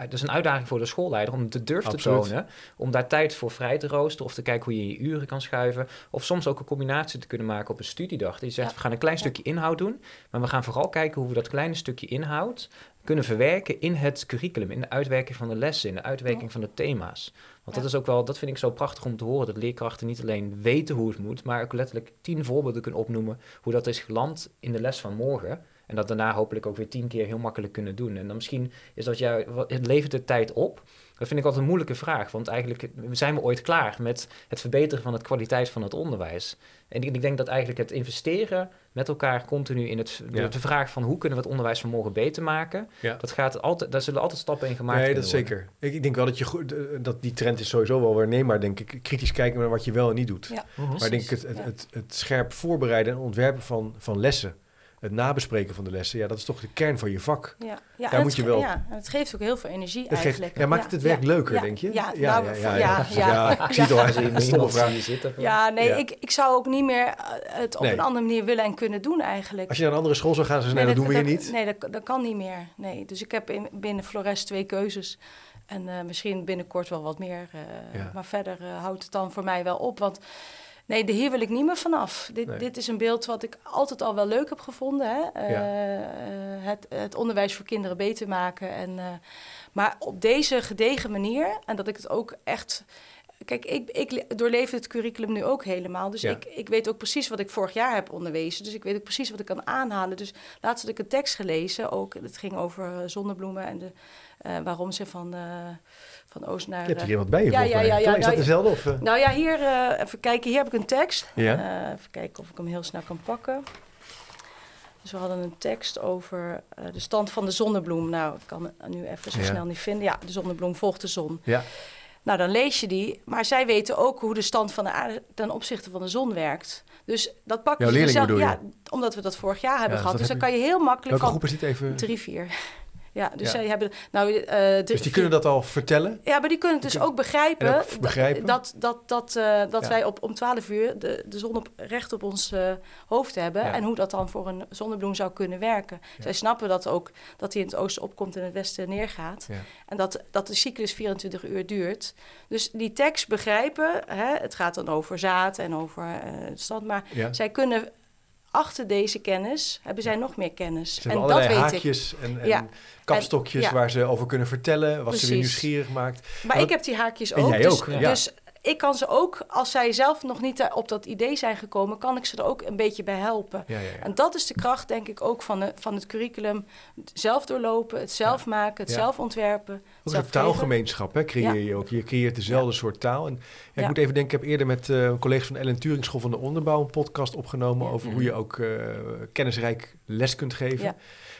dat is een uitdaging voor de schoolleider om te durven Absoluut. te tonen. Om daar tijd voor vrij te roosteren. Of te kijken hoe je je uren kan schuiven. Of soms ook een combinatie te kunnen maken op een studiedag. Je zegt, Ja. we gaan een klein Ja. stukje inhoud doen. Maar we gaan vooral kijken hoe we dat kleine stukje inhoud kunnen verwerken in het curriculum. In de uitwerking van de lessen. In de uitwerking Ja. van de thema's. Want dat is ook wel, dat vind ik zo prachtig om te horen. Dat leerkrachten niet alleen weten hoe het moet. Maar ook letterlijk tien voorbeelden kunnen opnoemen. Hoe dat is geland in de les van morgen. En dat daarna hopelijk ook weer tien keer heel makkelijk kunnen doen. En dan misschien is dat jou, het levert de tijd op. Dat vind ik altijd een moeilijke vraag. Want eigenlijk zijn we ooit klaar met het verbeteren van de kwaliteit van het onderwijs. En ik, denk dat eigenlijk het investeren met elkaar continu in het, de, Ja. de vraag van hoe kunnen we het onderwijs van morgen beter maken. Ja. Dat gaat altijd, daar zullen altijd stappen in gemaakt Nee, dat worden. zeker. Ik, ik denk wel dat, je, goed- eh, dat die trend is sowieso wel waarneembaar, denk ik. Kritisch kijken naar wat je wel en niet doet. Ja. Mhm. Maar denk ik het, het, Ja. het, het scherp voorbereiden en ontwerpen van, van lessen, het nabespreken van de lessen, ja, dat is toch de kern van je vak. Ja, ja, Daar en moet het je wel- Ja, en het geeft ook heel veel energie Dat geeft, eigenlijk. ja, maakt het het werk leuker, ja, denk je? Ja, ja, nou, ja, ja, ja, ik zie het al. Zie je Een stomme iemand vraag. die zit er- Ja, nee, Ja. Ik, ik zou ook niet meer eh, het op Nee. een andere manier willen en kunnen doen eigenlijk. Als je naar een andere school zou gaan, zou ze nee, dat doen we hier niet. Nee, dat, dat kan niet meer. Nee, dus ik heb in, binnen Flores twee keuzes. En eh, misschien binnenkort wel wat meer. eh, Ja. Maar verder eh, houdt het dan voor mij wel op. Want nee, de- hier wil ik niet meer vanaf. Dit, Nee. dit is een beeld wat ik altijd al wel leuk heb gevonden. Hè? Eh, Ja. eh, het, het onderwijs voor kinderen beter maken. En, eh, maar op deze gedegen manier. En dat ik het ook echt... Kijk, ik, ik doorleef het curriculum nu ook helemaal. Dus Ja. ik, ik weet ook precies wat ik vorig jaar heb onderwezen. Dus ik weet ook precies wat ik kan aanhalen. Dus laatst had ik een tekst gelezen. Ook, het ging over zonnebloemen en de, waarom ze van, van oost naar... Je hebt er eh, hier wat bij je, Ja, ja, ja, ja? Is dat nou, dezelfde? Of, eh? nou ja, hier, eh, even kijken. Hier heb ik een tekst. Ja. Eh, even kijken of ik hem heel snel kan pakken. Dus we hadden een tekst over eh, de stand van de zonnebloem. Nou, ik kan het nu even zo Ja. snel niet vinden. Ja, de zonnebloem volgt de zon. ja. Nou, dan lees je die. Maar zij weten ook hoe de stand van de aarde ten opzichte van de zon werkt. Dus dat pak Jouw je bedoel je? Ja, omdat we dat vorig jaar hebben dus gehad. Dus dan heb kan je heel makkelijk Welke van groep is dit even? drie, vier. Ja, dus Ja. zij hebben... Nou, eh, Dus die kunnen dat al vertellen? Ja, maar die kunnen het dus ook begrijpen. Ook begrijpen? Dat, dat, dat, eh, dat Ja. wij op, om 12 uur de, de zon op, recht op ons eh, hoofd hebben. Ja. En hoe dat dan voor een zonnebloem zou kunnen werken. Zij snappen dat ook, dat hij in het oosten opkomt en in het westen neergaat. En dat, dat de cyclus 24 uur duurt. Dus die tekst begrijpen, hè, het gaat dan over zaad en over eh, stand. Maar zij kunnen achter deze kennis, hebben zij nog meer kennis. Ze en dat weet ik. haakjes en, en Ja. kapstokjes En- ja. waar ze over kunnen vertellen, wat ze weer nieuwsgierig maakt. Maar ik heb die haakjes En ook. jij dus, ook, ja. dus ik kan ze ook, als zij zelf nog niet op dat idee zijn gekomen, kan ik ze er ook een beetje bij helpen. Ja, ja, ja. En dat is de kracht, denk ik, ook van, de, van het curriculum. Zelf doorlopen, het zelf maken, het zelf ontwerpen. Ook een taalgemeenschap hè, creëer je ook. Je creëert dezelfde soort taal. En ik moet even denken, ik heb eerder met eh collega's van de Ellen Turing School van de Onderbouw een podcast opgenomen over Mhm. hoe je ook eh, kennisrijk les kunt geven.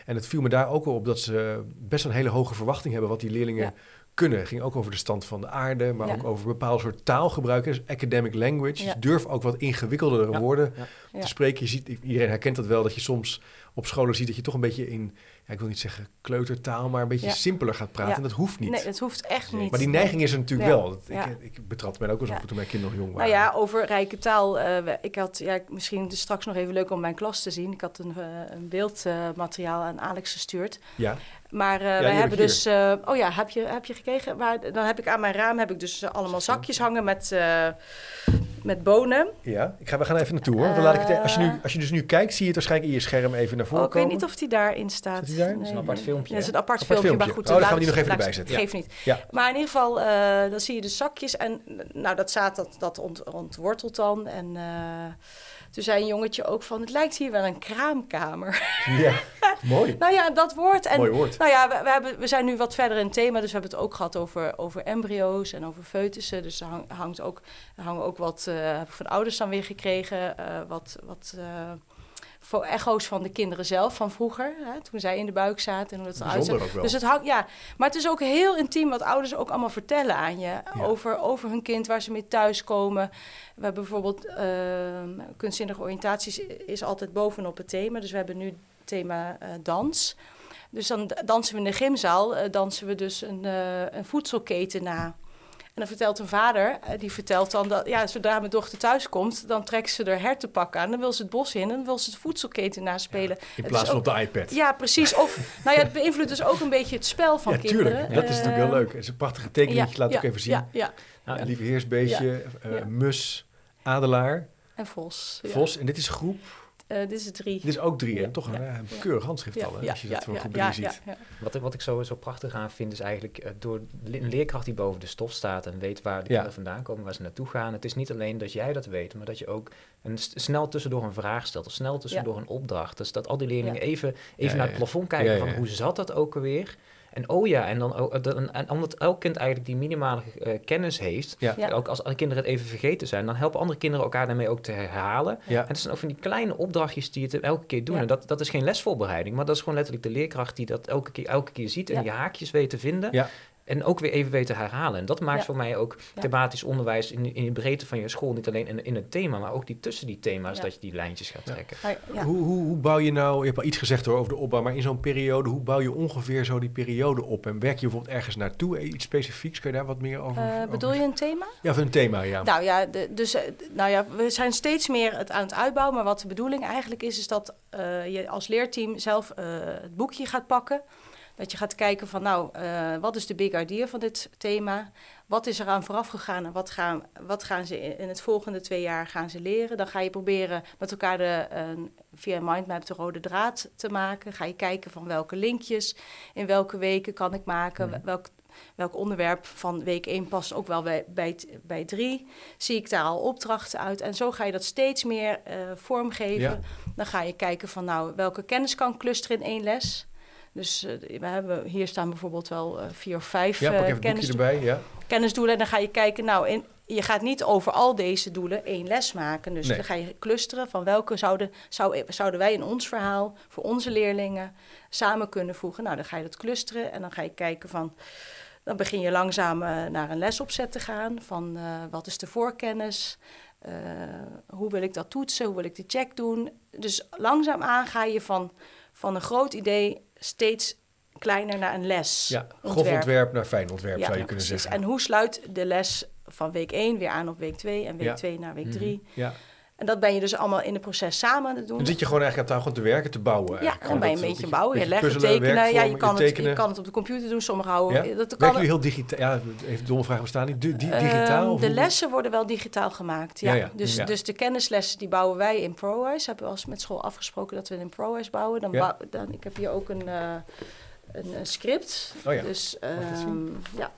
En het viel me daar ook wel op dat ze best wel een hele hoge verwachting hebben wat die leerlingen. Kunnen. Het ging ook over de stand van de aarde, maar Ja. ook over een bepaald soort taalgebruik. Dus academic language. Ja. Dus durf ook wat ingewikkeldere Ja. woorden Ja. Ja. te spreken. Je ziet, iedereen herkent dat wel, dat je soms op scholen ziet dat je toch een beetje in, ja, ik wil niet zeggen kleutertaal, maar een beetje Ja. simpeler gaat praten. En dat hoeft niet. Nee, dat hoeft echt niet. Maar die neiging is er natuurlijk wel. Dat, ik, ik betrad me ook eens op Ja. toen mijn kinderen nog jong Nou waren. ja, over rijke taal. we- ik had, ja, misschien is straks nog even leuk om mijn klas te zien. Ik had een, eh, een beeldmateriaal aan Alex gestuurd. Ja, Maar die wij heb hebben dus... oh ja, heb je, heb je gekregen? Maar, dan heb ik aan mijn raam heb ik dus allemaal zakjes hangen met, met bonen. ja. Ik ga, we gaan even naartoe hoor. Dan laat ik het, als, je nu, als je dus nu kijkt, zie je het waarschijnlijk in je scherm even naar Oh, voren ik weet niet of die daarin staat. Die daar? Dat is een apart filmpje, Ja, dat is een apart, Apart filmpje, filmpje. maar goed. Oh, dan laat gaan we die nog even erbij zetten. Geeft niet. Ja. Maar in ieder geval, eh, dan zie je de zakjes en nou, dat zaad dat, dat ont, ontwortelt dan. En eh, toen zei een jongetje ook van, het lijkt hier wel een kraamkamer. Ja, mooi. nou ja, dat woord. En Mooi woord. nou ja, we, we, hebben, we zijn nu wat verder in het thema, dus we hebben het ook gehad over, over embryo's en over foetussen. Dus er hang- hangt ook, er hangen ook wat, eh, heb ik van ouders dan weer gekregen, eh, wat, wat eh, voor echo's van de kinderen zelf van vroeger, hè, toen zij in de buik zaten en hoe dat eruit zag. Dus het hangt, ja, maar het is ook heel intiem wat ouders ook allemaal vertellen aan je over, over hun kind, waar ze mee thuiskomen. We hebben bijvoorbeeld ehm kunstzinnige oriëntaties is altijd bovenop het thema, dus we hebben nu het thema eh, dans. Dus dan dansen we in de gymzaal, eh, dansen we dus een, een voedselketen na. En dan vertelt een vader, eh, die vertelt dan dat ja, zodra mijn dochter thuis komt, dan trekt ze er hertenpak aan. Dan wil ze het bos in en dan wil ze de voedselketen naspelen. In plaats van op de iPad. Ja, precies. Of, nou ja, het beïnvloedt dus ook een beetje het spel van Ja, kinderen. tuurlijk. Dat is natuurlijk heel Eh, leuk. Het is een prachtige tekening. Laat ik even zien. Ja, ja. Nou, lieve heersbeestje, eh, mus, adelaar, En vos. ja. vos. En dit is groep Eh, dit is drie. Dit is ook drie, hè? Ja, Toch een, ja, eh, een keurig handschrift Ja, al, hè? ja, Als je ja, dat voor ja, goed ja, ziet. ja, ja. Wat ik, wat ik zo, zo prachtig aan vind, is eigenlijk eh, door een leerkracht die boven de stof staat en weet waar de Ja. kinderen vandaan komen, waar ze naartoe gaan. Het is niet alleen dat jij dat weet, maar dat je ook een, snel tussendoor een vraag stelt of snel tussendoor een opdracht. Dus dat al die leerlingen Ja. even, even Ja, naar ja, het plafond kijken Ja, van ja. hoe zat dat ook alweer. En oh ja, en dan ook, eh, dan- en omdat elk kind eigenlijk die minimale eh, kennis heeft, Ja. Ja. ook als alle kinderen het even vergeten zijn, dan helpen andere kinderen elkaar daarmee ook te herhalen. Ja. En het zijn ook van die kleine opdrachtjes die het elke keer doen. Ja. En dat, dat is geen lesvoorbereiding, maar dat is gewoon letterlijk de leerkracht die dat elke keer, elke keer ziet en Ja. die haakjes weet te vinden. En ook weer even weet te herhalen. En dat maakt Ja. voor mij ook Ja. thematisch onderwijs in, in de breedte van je school. Niet alleen in, in het thema, maar ook die tussen die thema's Ja. dat je die lijntjes gaat trekken. Hoe, hoe, hoe bouw je nou, je hebt al iets gezegd hoor, over de opbouw, maar in zo'n periode, hoe bouw je ongeveer zo die periode op? En werk je bijvoorbeeld ergens naartoe, eh, iets specifieks? Kun je daar wat meer over Eh, over bedoel je een thema? Ja, van een thema, ja. Nou ja, de, dus, eh, nou ja, we zijn steeds meer het aan het uitbouwen. Maar wat de bedoeling eigenlijk is, is dat eh, je als leerteam zelf eh, het boekje gaat pakken. Dat je gaat kijken van, nou, eh, wat is de big idea van dit thema? Wat is eraan vooraf gegaan en wat gaan, wat gaan ze in het volgende twee jaar gaan ze leren? Dan ga je proberen met elkaar de, eh, via Mindmap de rode draad te maken. Ga je kijken van welke linkjes in welke weken kan ik maken? Welk, welk onderwerp van week 1 past ook wel bij, bij, bij 3? Zie ik daar al opdrachten uit? En zo ga je dat steeds meer eh, vormgeven. Ja. Dan ga je kijken van nou, welke kennis kan clusteren in één les? Dus eh, we hebben, hier staan bijvoorbeeld wel eh, vier of vijf Ja, pak eh, even kennis, erbij, ja. kennisdoelen. En dan ga je kijken, nou, in, je gaat niet over al deze doelen één les maken. Dus Nee. dan ga je clusteren van welke zouden, zou, zouden wij in ons verhaal voor onze leerlingen samen kunnen voegen. Nou, dan ga je dat clusteren en dan ga je kijken van... Dan begin je langzaam naar een lesopzet te gaan van wat is de voorkennis... hoe wil ik dat toetsen? Hoe wil ik de check doen? Dus langzaamaan ga je van, van een groot idee steeds kleiner naar een les. Ja, grof ontwerp. ontwerp naar fijn ontwerp Ja, zou je kunnen precies. zeggen. En hoe sluit de les van week 1 weer aan op week 2 en week Ja. 2 naar week Mhm. 3? Ja. En dat ben je dus allemaal in het proces samen aan het doen. Dan zit je gewoon eigenlijk aan tafel te werken, te bouwen. ja, dan Gewoon ben je dat- een beetje dat bouwen. Je legt tekenen. Ja, je kan, het, je kan het op de computer doen. Sommigen houden... Ja? Dat kan heel digitaal? Ja, even domme vraag bestaan niet. Digitaal? Ehm, of de lessen worden wel digitaal gemaakt. Ja. Dus, dus de kennislessen die bouwen wij in ProWise. Hebben we als met school afgesproken dat we in ProWise bouwen. Dan dan, ik heb hier ook een, eh, een, script. Oh ja. Dus, ehm, ja.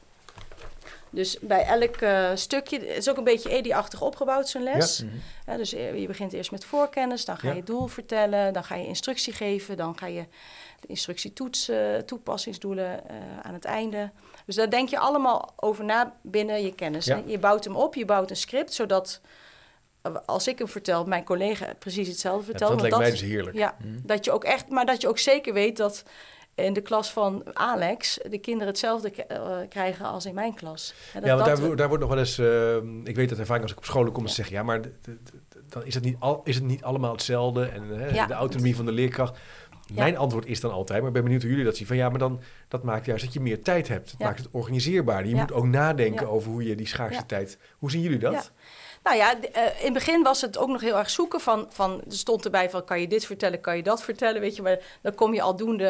Dus bij elk eh, stukje, het is ook een beetje EDI-achtig opgebouwd, zo'n les. Mhm. Dus eh, je begint eerst met voorkennis, dan ga je doel vertellen, dan ga je instructie geven, dan ga je de instructie toetsen, toepassingsdoelen eh, aan het einde. Dus daar denk je allemaal over na binnen je kennis. Ja. Je bouwt hem op, je bouwt een script, zodat als ik hem vertel, mijn collega precies hetzelfde vertelt. dat lijkt mij dus heerlijk. ja, Mhm. dat je ook echt, maar dat je ook zeker weet dat in de klas van Alex de kinderen hetzelfde eh, krijgen als in mijn klas. En dat Ja, want dat- daar, daar wordt nog wel eens... eh, ik weet dat er vaak als ik op scholen kom en zeg... Ja, maar dan is het, niet al, is het niet allemaal hetzelfde. En hè, Ja. de autonomie van de leerkracht. Mijn antwoord is dan altijd, maar ik ben benieuwd hoe jullie dat zien. Van ja, maar dan dat maakt juist dat je meer tijd hebt. Ja. maakt het organiseerbaarder. Je Ja. moet ook nadenken Ja. over hoe je die schaarse Ja. tijd... Hoe zien jullie dat? Ja. Nou ja, eh, in het begin was het ook nog heel erg zoeken van, van... Er stond erbij van, kan je dit vertellen, kan je dat vertellen, weet je. Maar dan kom je aldoende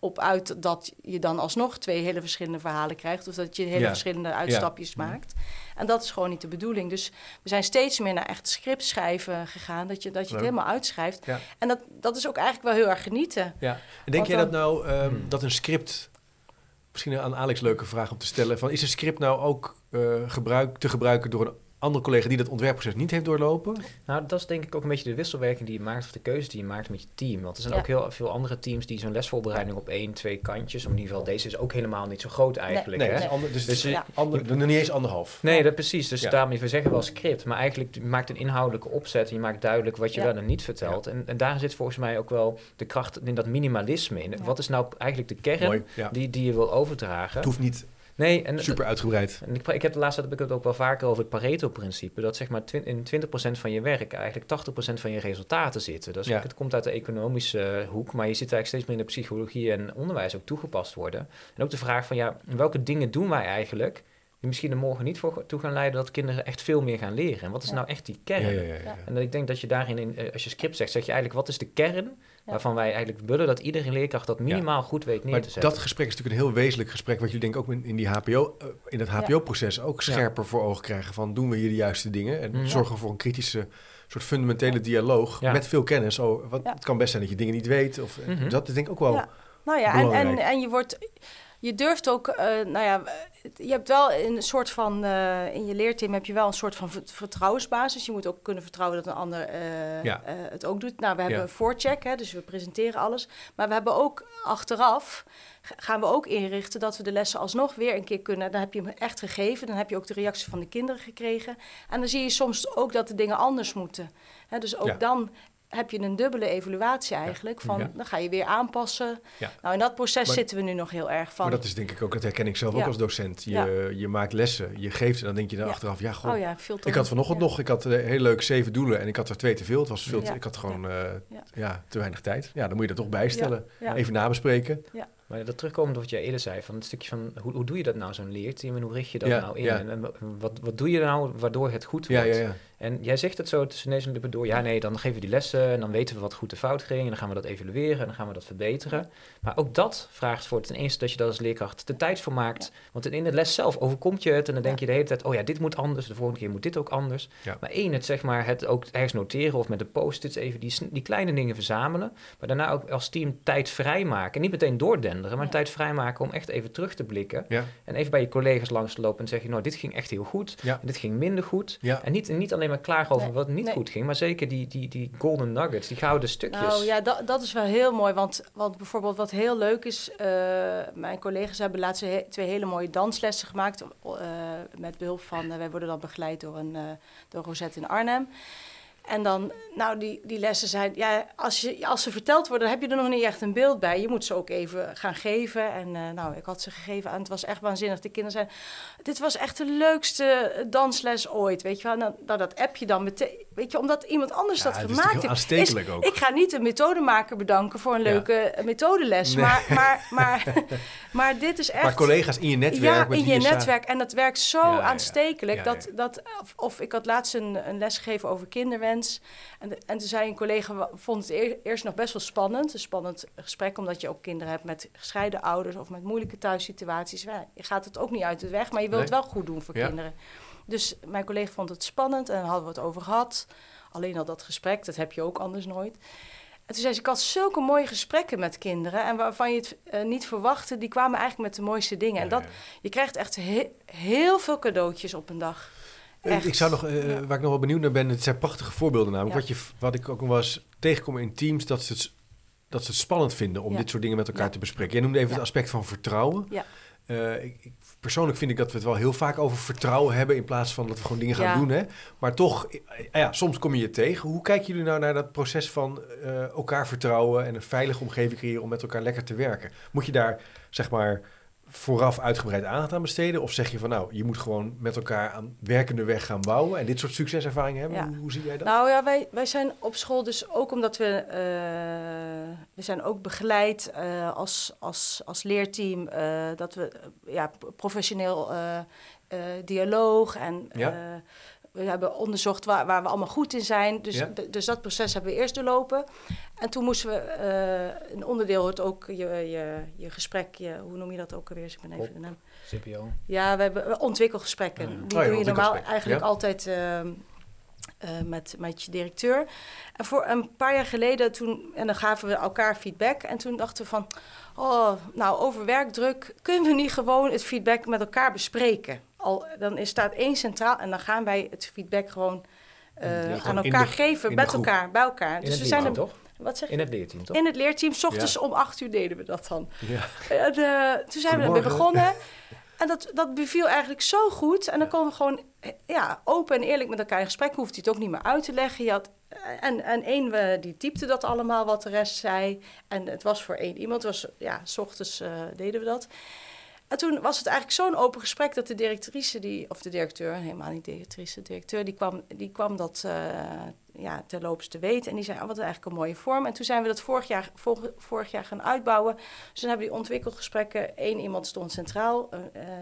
erop uit dat je dan alsnog twee hele verschillende verhalen krijgt. Of dat je hele Ja. verschillende uitstapjes maakt. En dat is gewoon niet de bedoeling. Dus we zijn steeds meer naar echt script schrijven gegaan. Dat je, dat je het helemaal uitschrijft. Ja. En dat, dat is ook eigenlijk wel heel erg genieten. Ja. En denk Want jij dat nou, ehm, Hmm. dat een script... Misschien aan Alex leuke vraag om te stellen. Van, is een script nou ook eh, gebruik, te gebruiken door een andere collega... die dat ontwerpproces niet heeft doorlopen? Nou, dat is denk ik ook een beetje de wisselwerking die je maakt, of de keuze die je maakt met je team. Want er zijn Ja. ook heel veel andere teams die zo'n lesvoorbereiding op één, twee kantjes, of in ieder geval deze is ook helemaal niet zo groot eigenlijk. Nee, hè? het is ander, dus, Dus ja. ander, nog niet eens anderhalf. Nee, dat precies. Dus Ja. daarom, we zeggen wel script, maar eigenlijk je maakt een inhoudelijke opzet en je maakt duidelijk wat je Ja. wel en niet vertelt. En, en daar zit volgens mij ook wel de kracht in dat minimalisme in. Ja. Wat is nou eigenlijk de kern Mooi, die, die je wil overdragen? Het hoeft niet Nee, en super uitgebreid. En ik, ik heb de laatste tijd heb ik het ook wel vaker over het Pareto-principe. Dat zeg maar twin- in 20% van je werk eigenlijk 80% van je resultaten zitten. Dus Ja. het komt uit de economische eh, hoek, maar je ziet eigenlijk steeds meer in de psychologie en onderwijs ook toegepast worden. En ook de vraag van ja, welke dingen doen wij eigenlijk die misschien er morgen niet voor toe gaan leiden dat kinderen echt veel meer gaan leren. En wat is Ja. nou echt die kern? Ja, ja, ja, ja. Ja. En ik denk dat je daarin, in, eh, als je script zegt, zeg je eigenlijk wat is de kern waarvan wij eigenlijk willen dat iedere leerkracht dat minimaal goed weet neer Maar te zetten. dat gesprek is natuurlijk een heel wezenlijk gesprek, wat jullie denk ik ook in- in, die HBO, eh, in het HBO-proces ook scherper voor ogen krijgen van doen we hier de juiste dingen en Mhm. zorgen we voor een kritische soort fundamentele dialoog Ja. met veel kennis. Oh, wat, Ja. Het kan best zijn dat je dingen niet weet of eh, Mhm. dat is denk ik ook wel. Ja. Nou ja, en, en, en je wordt. Je durft ook, eh, nou ja, je hebt wel een soort van, eh, in je leerteam heb je wel een soort van vert- vertrouwensbasis. Je moet ook kunnen vertrouwen dat een ander eh, Ja. het ook doet. Nou, we hebben Ja. een voorcheck, hè, dus we presenteren alles. Maar we hebben ook achteraf, gaan we ook inrichten dat we de lessen alsnog weer een keer kunnen. Dan heb je hem echt gegeven, dan heb je ook de reactie van de kinderen gekregen. En dan zie je soms ook dat de dingen anders moeten. Hè, dus ook Ja. dan heb je een dubbele evaluatie eigenlijk. Van, Ja. Dan ga je weer aanpassen. Ja. Nou, in dat proces Maar- zitten we nu nog heel erg van. Maar dat is denk ik ook, dat herken ik zelf ook Ja. als docent. Je, Ja. je maakt lessen, je geeft en dan denk je dan Ja. achteraf, ja goh, oh ja, veel te ik had vanochtend ja. nog, ik had eh, heel leuk zeven doelen en ik had er twee te veel. Het was veel te- Ja. ik had gewoon eh, Ja. ja, te weinig tijd. Ja, dan moet je dat toch bijstellen. Ja. Even nabespreken. Maar dat terugkomend op wat jij eerder zei, van het stukje van hoe, hoe doe je dat nou, zo'n leerteam en hoe richt je dat Ja, nou in? ja. En, en wat, wat doe je nou waardoor het goed wordt? ja, ja. En jij zegt het zo tussen neus en lippen door. Ja, nee, dan geven we die lessen en dan weten we wat goed en fout ging. En dan gaan we dat evalueren en dan gaan we dat verbeteren. Maar ook dat vraagt voor ten eerste dat je dat als leerkracht de tijd voor maakt. Want in de les zelf overkomt je het en dan denk je de hele tijd... oh ja, dit moet anders, de volgende keer moet dit ook anders. Ja. Maar één, het zeg maar, het ook ergens noteren of met de post-its even die, die kleine dingen verzamelen. Maar daarna ook als team tijd vrijmaken. En niet meteen maar Ja. tijd vrijmaken om echt even terug te blikken. Ja, En even bij je collega's langs te lopen en zeggen... nou, dit ging echt heel goed ja, en dit ging minder goed. ja. En niet, en niet alleen maar klagen over Nee, wat niet nee. goed ging, maar zeker die, die, die golden nuggets, die gouden stukjes. Nou ja, dat, dat is wel heel mooi. Want, want bijvoorbeeld wat heel leuk is... eh, mijn collega's hebben laatst he- twee hele mooie danslessen gemaakt... eh, met behulp van... eh, wij worden dan begeleid door, een, eh, door Rosette in Arnhem. En dan, nou, die, die lessen zijn... Ja, als, je, als ze verteld worden, dan heb je er nog niet echt een beeld bij. Je moet ze ook even gaan geven. En eh, nou, ik had ze gegeven en het was echt waanzinnig. De kinderen zeiden, dit was echt de leukste dansles ooit, weet je wel. Nou, nou, dat app je dan meteen... Weet je, omdat iemand anders Ja, dat is gemaakt heeft. aanstekelijk ook. Ik ga niet een methodemaker bedanken voor een leuke eh, methodeles. Nee. Maar, maar, maar, maar dit is echt... Maar collega's in je netwerk. ja, in je sa- netwerk. En dat werkt zo Ja, aanstekelijk. Dat. Dat, of, of ik had laatst een, een les gegeven over kinderwens. En, en toen zei een collega, vond het eer- eerst nog best wel spannend. Een spannend gesprek, omdat je ook kinderen hebt met gescheiden ouders... of met moeilijke thuissituaties. Je gaat het ook niet uit de weg, maar je wilt Nee. het wel goed doen voor kinderen. Dus mijn collega vond het spannend en hadden we het over gehad. Alleen al dat gesprek, dat heb je ook anders nooit. En toen zei ze, ik had zulke mooie gesprekken met kinderen... en waarvan je het eh, niet verwachtte, die kwamen eigenlijk met de mooiste dingen. en dat, je krijgt echt he- heel veel cadeautjes op een dag. Eh, Echt. Ik zou nog, eh, Ja. waar ik nog wel benieuwd naar ben, het zijn prachtige voorbeelden namelijk. Ja. Wat, je, wat ik ook nog wel eens tegenkom in teams, dat ze het, dat ze het spannend vinden om Ja. dit soort dingen met elkaar te bespreken. Jij noemde even het aspect van vertrouwen. Ja. Ik, ik- persoonlijk vind ik dat we het wel heel vaak over vertrouwen hebben in plaats van dat we gewoon dingen gaan Ja. doen. Hè? Maar toch, eh, ja, soms kom je je tegen. Hoe kijken jullie nou naar dat proces van eh, elkaar vertrouwen en een veilige omgeving creëren om met elkaar lekker te werken? Moet je daar, zeg maar, vooraf uitgebreid aandacht aan besteden? Of zeg je van nou, je moet gewoon met elkaar aan werkende weg gaan bouwen en dit soort succeservaringen hebben? Ja. Hoe, hoe zie jij dat? Nou ja, wij, wij zijn op school dus ook omdat we... eh, we zijn ook begeleid eh, als, als, als leerteam... eh, dat we ja, professioneel dialoog en... Ja. We hebben onderzocht waar, waar we allemaal goed in zijn. Dus, Ja. dus dat proces hebben we eerst doorlopen. En toen moesten we... eh, een onderdeel hoort ook je, je, je gesprek... Je, hoe noem je dat ook alweer? Dus ik ben even de naam... CPO. Ja, we hebben ontwikkelgesprekken. Ja. Die Oh ja, doe je normaal eigenlijk ja. altijd ehm, eh, met, met je directeur. En voor een paar jaar geleden, toen, en dan gaven we elkaar feedback. En toen dachten we van, oh, nou, over werkdruk kunnen we niet gewoon het feedback met elkaar bespreken. Al, dan is, staat één centraal en dan gaan wij het feedback gewoon eh, Ja, aan elkaar de- geven, met elkaar, bij elkaar. In Dus we zijn er, toch? wat zeg je? In het leerteam, toch? In het leerteam, s ochtends om acht uur deden we dat dan. Ja. En, eh, toen zijn we ermee begonnen. En dat, dat beviel eigenlijk zo goed. En dan konden we gewoon eh, ja, open en eerlijk met elkaar in gesprek. Hoefde je het ook niet meer uit te leggen. Je had, en, en één we, die typte dat allemaal wat de rest zei. En het was voor één iemand. Was, ja, s ochtends deden we dat. En toen was het eigenlijk zo'n open gesprek dat de directrice, die, of de directeur, helemaal niet directrice, de directeur, die kwam, die kwam dat eh, ja, terloops te weten. En die zei, oh, wat eigenlijk een mooie vorm. En toen zijn we dat vorig jaar, vorig, vorig jaar gaan uitbouwen. Dus dan hebben we die ontwikkelgesprekken. Eén iemand stond centraal. eh,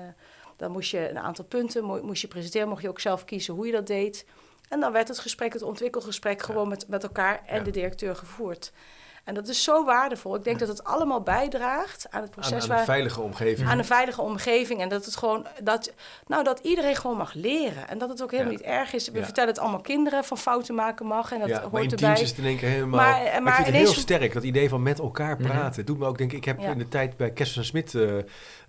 eh, Dan moest je een aantal punten, mo- moest je presenteren, mocht je ook zelf kiezen hoe je dat deed. En dan werd het gesprek, het ontwikkelgesprek, gewoon met, met elkaar en Ja. de directeur gevoerd. En dat is zo waardevol. Ik denk dat het allemaal bijdraagt aan het Aan, proces aan waar, een veilige omgeving. aan een veilige omgeving. En dat het gewoon dat, nou, dat iedereen gewoon mag leren. En dat het ook helemaal Ja. niet erg is. We Ja. vertellen het allemaal kinderen van fouten maken mag. En dat ja, maar hoort in erbij. teams is het in één keer helemaal... Maar- Maar, maar ik vind het heel sterk, dat idee van met elkaar Mhm. praten. Het doet me ook denken, ik heb Ja. in de tijd bij Kessels Smit eh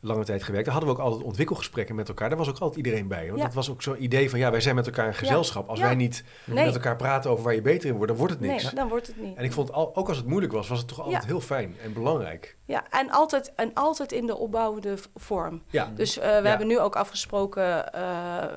lange tijd gewerkt. Daar hadden we ook altijd ontwikkelgesprekken met elkaar. Daar was ook altijd iedereen bij. Want Ja. dat was ook zo'n idee van, ja, wij zijn met elkaar een gezelschap. Als wij niet Nee. met elkaar praten over waar je beter in wordt, dan wordt het niks. Nee, dan wordt het niet. En ik vond, al, ook als het moeilijk was, was het toch altijd heel fijn en belangrijk. Ja, en altijd, en altijd in de opbouwende vorm. Ja, Dus eh, we hebben nu ook afgesproken, eh, eh,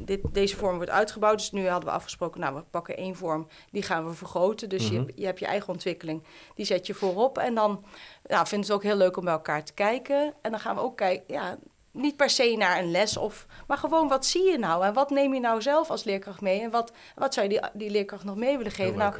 dit, deze vorm wordt uitgebouwd. Dus nu hadden we afgesproken, nou, we pakken één vorm, die gaan we vergroten. Dus Mhm. je, je hebt je eigen ontwikkeling, die zet je voorop. En dan nou, vinden ze het ook heel leuk om bij elkaar te kijken. En dan gaan we ook kijken, ja, niet per se naar een les, of, maar gewoon wat zie je nou? En wat neem je nou zelf als leerkracht mee? En wat, wat zou je die, die leerkracht nog mee willen geven? Nou,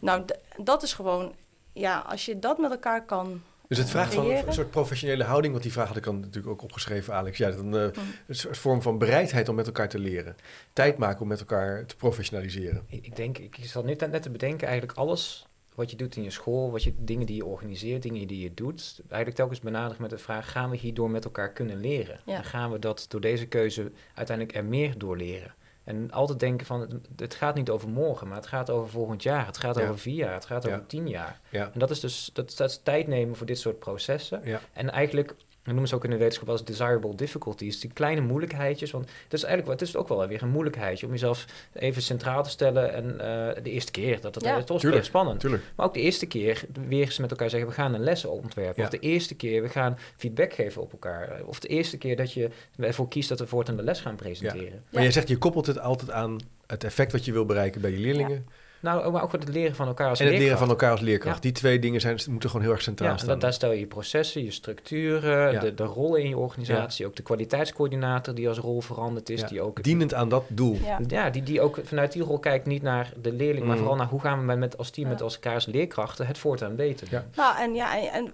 nou, dat is gewoon, ja, als je dat met elkaar kan Dus het vraagt van creëren. een soort professionele houding, want die vraag had ik dan natuurlijk ook opgeschreven, Alex. Ja, dan, eh, Mm. een soort vorm van bereidheid om met elkaar te leren. Tijd maken om met elkaar te professionaliseren. Ik, ik denk, ik zat net, net te bedenken, eigenlijk alles wat je doet in je school, wat je, dingen die je organiseert, dingen die je doet, eigenlijk telkens benaderd met de vraag, gaan we hierdoor met elkaar kunnen leren? Ja. En gaan we dat door deze keuze uiteindelijk er meer door leren? En altijd denken van, het, het gaat niet over morgen, maar het gaat over volgend jaar, het gaat Ja. over vier jaar, het gaat Ja. over tien jaar. Ja. En dat is dus, dat, dat is tijd nemen voor dit soort processen. Ja. En eigenlijk, we noemen ze ook in de wetenschap als desirable difficulties, die kleine moeilijkheidjes. Want het is eigenlijk het is ook wel weer een moeilijkheidje om jezelf even centraal te stellen. En eh, de eerste keer, dat, dat Ja. is toch Tuurlijk. weer spannend. Tuurlijk. Maar ook de eerste keer weer eens met elkaar zeggen, we gaan een les ontwerpen. Ja. Of de eerste keer, we gaan feedback geven op elkaar. Of de eerste keer dat je ervoor kiest dat we voortaan de les gaan presenteren. Maar Ja. jij zegt, je koppelt het altijd aan het effect wat je wil bereiken bij je leerlingen. Nou, maar ook het leren van elkaar als en het leren leerkracht. van elkaar als leerkracht. Ja. Die twee dingen zijn, moeten gewoon heel erg centraal Ja, staan. dat, daar stel je je processen, je structuren, Ja. de, de rollen in je organisatie. Ook de kwaliteitscoördinator die als rol veranderd is. Ja. Die ook Dienend aan dat doel. Ja. Ja, die, die ook vanuit die rol kijkt niet naar de leerling, maar Mm. vooral naar hoe gaan we met- met, als team, Ja. met als elkaar als leerkrachten het voortaan beter. Ja. Nou, en ja, en,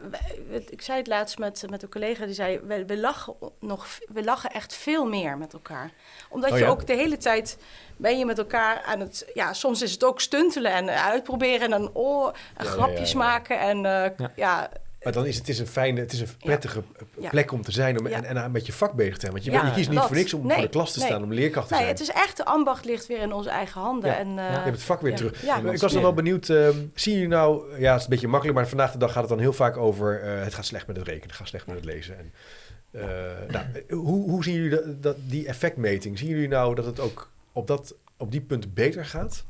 ik zei het laatst met, met een collega die zei: we, we, lachen nog, we lachen echt veel meer met elkaar. Omdat Oh je ja? ook de hele tijd ben je met elkaar aan het. Ja, soms is het ook stuntelen en uitproberen en dan oh, en Ja, grapjes ja, ja. maken. En eh, Ja. ja. Maar dan is het, het is een fijne, het is een prettige eh, Ja. plek om te zijn om, Ja. en, en aan met je vak bezig te zijn. Want je, Ja, je kiest niet dat. voor niks om Nee, voor de klas te nee. staan, om leerkracht te Nee, zijn. het is echt, de ambacht ligt weer in onze eigen handen. Ja. En, eh, je hebt het vak weer ja. terug. Ik was dan wel benieuwd, ehm zien jullie nou, ja, het is een beetje makkelijk, maar vandaag de dag gaat het dan heel vaak over, eh, het gaat slecht met het rekenen, het gaat slecht met het lezen. En, eh, nou, eh, hoe, hoe zien jullie dat, dat, die effectmeting? Zien jullie nou dat het ook op, dat, op die punten beter gaat?